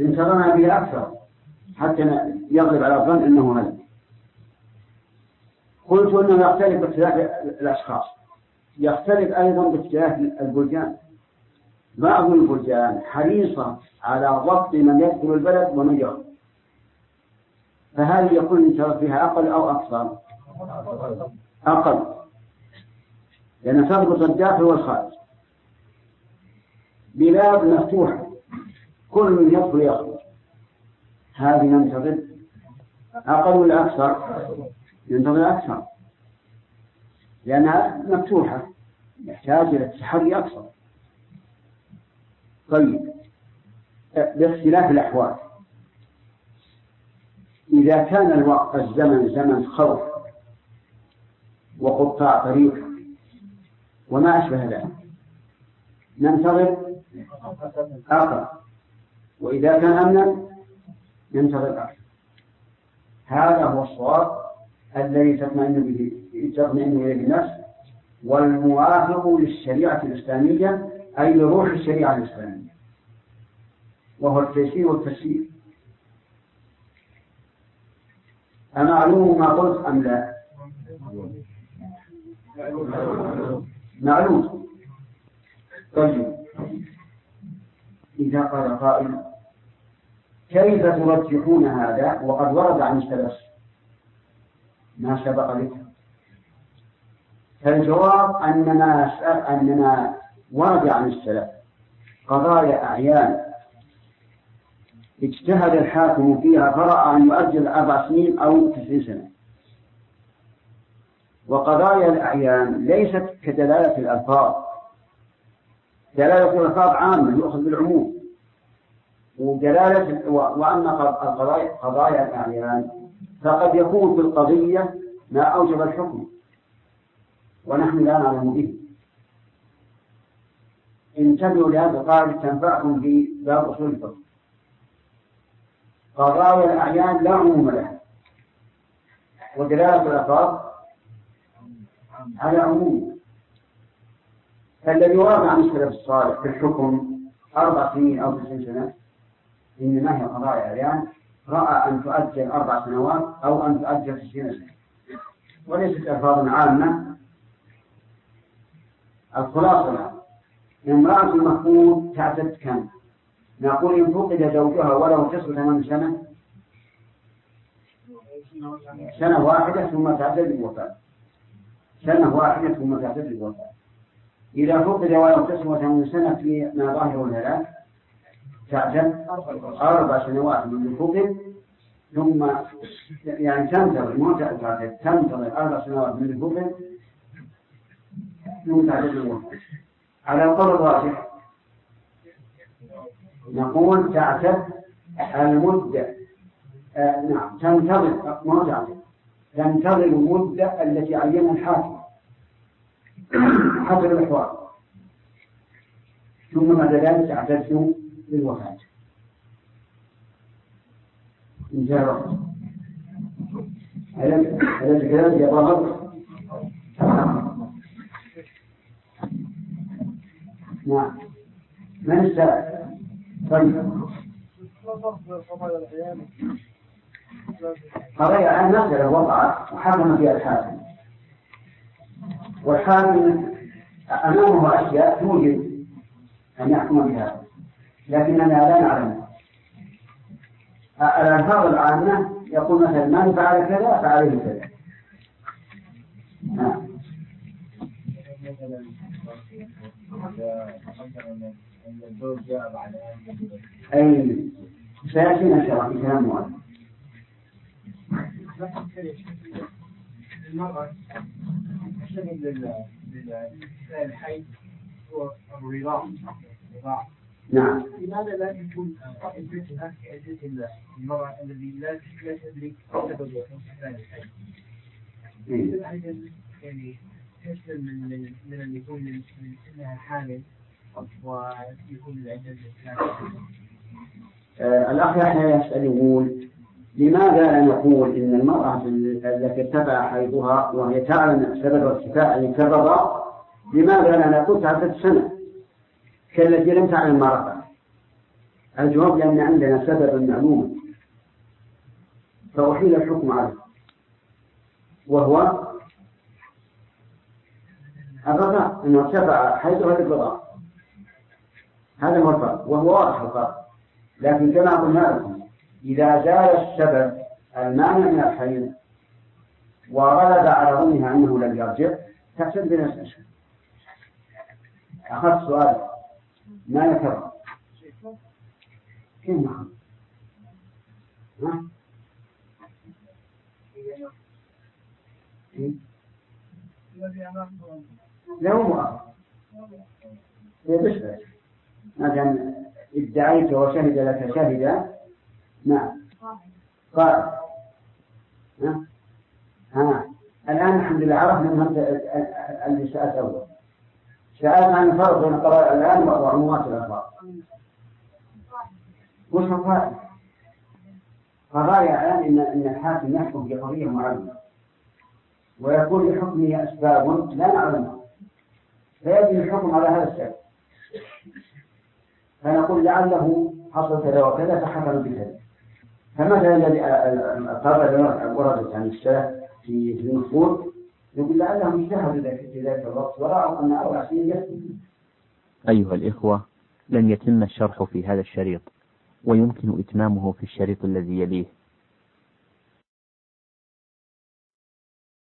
انتظرنا به أكثر حتى يغلب على الظن أنه هذا قلت أنه يختلف باختلاف الأشخاص. يختلف أيضا باختلاف البلدان. بعض البلدان حريصة على ضبط من يدخل البلد ومن يخرج. فهل يكون الانتظار فيها أقل أو أكثر؟ أقل. لأن تضبط الداخل والخارج بلاد مفتوحة. كل من يدخل يخرج. هذه ننتظر. أقل ولا أكثر؟ ينتظر أكثر. لأنها مفتوحة. يحتاج إلى التحري أكثر. طيب. باختلاف الأحوال. إذا كان الوقت الزمن زمن خوف وقطاع طريق. وما أشبه ذلك. ننتظر آخر. وإذا كان أمنا ننتظر آخر. هذا هو الصواب الذي تطمئن به تطمئن إليه النفس والموافق للشريعة الإسلامية أي لروح الشريعة الإسلامية. وهو التيسير والتسيير أمعلوم ما قلت أم لا؟ معلوم. طيب. إذا قال قائل كيف ترجحون هذا؟ وقد ورد عن السلف. ما سبق ذكر فالجواب أننا أننا ورد عن السلف. قضايا أعيان. اجتهد الحاكم فيها فرأى أن يؤجل أربع سنين أو تسعين سنة. وقضايا الأعيان ليست كدلالة الألفاظ. دلالة الألفاظ عامة يؤخذ بالعموم. ودلالة وأما قضايا الأعيان فقد يكون في القضية ما أوجب الحكم ونحن لا نعلم به. انتبهوا لهذا القاعدة تنفعكم في باب أصول الفقه. قضايا الأعيان لا عموم لها. ودلالة الألفاظ على عموم. فالذي ورد عن السلف الصالح في الحكم أربع سنين أو تسع سنة إنما هي قضايا أعيان رأى أن تؤجل أربع سنوات أو أن تؤجل تسعين سنة. وليست ألفاظ عامة. الخلاصة امرأة المفقود تعتد كم؟ نقول إن فقد زوجها وله تصل ثمان سنة سنة واحدة ثم تعتد بالوفاة سنة واحدة ثم تعتد بالوفاة إذا فقد ولو تصل ثمان سنة في ما ظاهره الهلاك تعتد أربع سنوات من فقد ثم يعني تنتظر مو تعتد تنتظر أربع سنوات من الفقد ثم تعتد بالوفاة على القول الراجح نقول تعتد المدة آه نعم تنتظر ما تعتد تنتظر المدة التي عينها الحاكم. حسب الأحوال ثم بعد ذلك؟ تعتد بالوفاة انتهى الوقت. أليس كذلك يا ظهر؟ نعم. من السائل؟ طيب. قضايا الآن مسألة وقعت وحكم فيها الحاكم والحاكم أمامه أشياء توجب أن يحكم بها لكننا لا نعلم. الألفاظ العامة يقول مثلا من فعل كذا فعليه كذا. نعم. أي سيأتينا شرع في كلام مؤلف المرأة تشتغل للحي هو الرضاع نعم لماذا لا تكون عدتها كعدة المرأة الذي لا لا تدرك سبب وفاة الحي؟ يعني تسلم من من من ان يكون من انها حامل ويكون العدة آه الأخ يحيى يسأل يقول لماذا لا نقول إن المرأة التي ارتفع حيضها وهي تعلم سبب ارتفاع الكبر لماذا لا نقول تعدد سنة كالتي لم تعلم ما رفع الجواب لأن عندنا سببا معلوما فأحيل الحكم عليه. وهو الرضاع أنه ارتفع حيثها بالرضاع هذا الفرق. وهو واضح لكن كما قلنا لكم إذا زال السبب المانع من الحيض وغلب على ظنها أنه لم يرجع تحسب بنفس الأشهر أخذت سؤال. ما يكرر كيف ما ها؟ له مؤخر يشبه مثلا ادعيت وشهد لك شهد نعم. قال ها ها. الآن الحمد لله عرفنا من اللي سألت أول سألت عن الفرق بين القضايا الآن وعمومات الألفاظ وش الفرق؟ قضايا الآن إن إن الحاكم يحكم بقضية معينة. ويكون لحكمه أسباب لا نعلمها فيجري الحكم على هذا السبب فنقول لعله حصل كذا وكذا فحكم بكذا. فمثلا الذي القاعدة وردت عن السلف في النصوص يقول لعلهم اجتهدوا في ذلك الوقت ورأوا أن أربع سنين يكفي أيها الإخوة لم يتم الشرح في هذا الشريط ويمكن إتمامه في الشريط الذي يليه.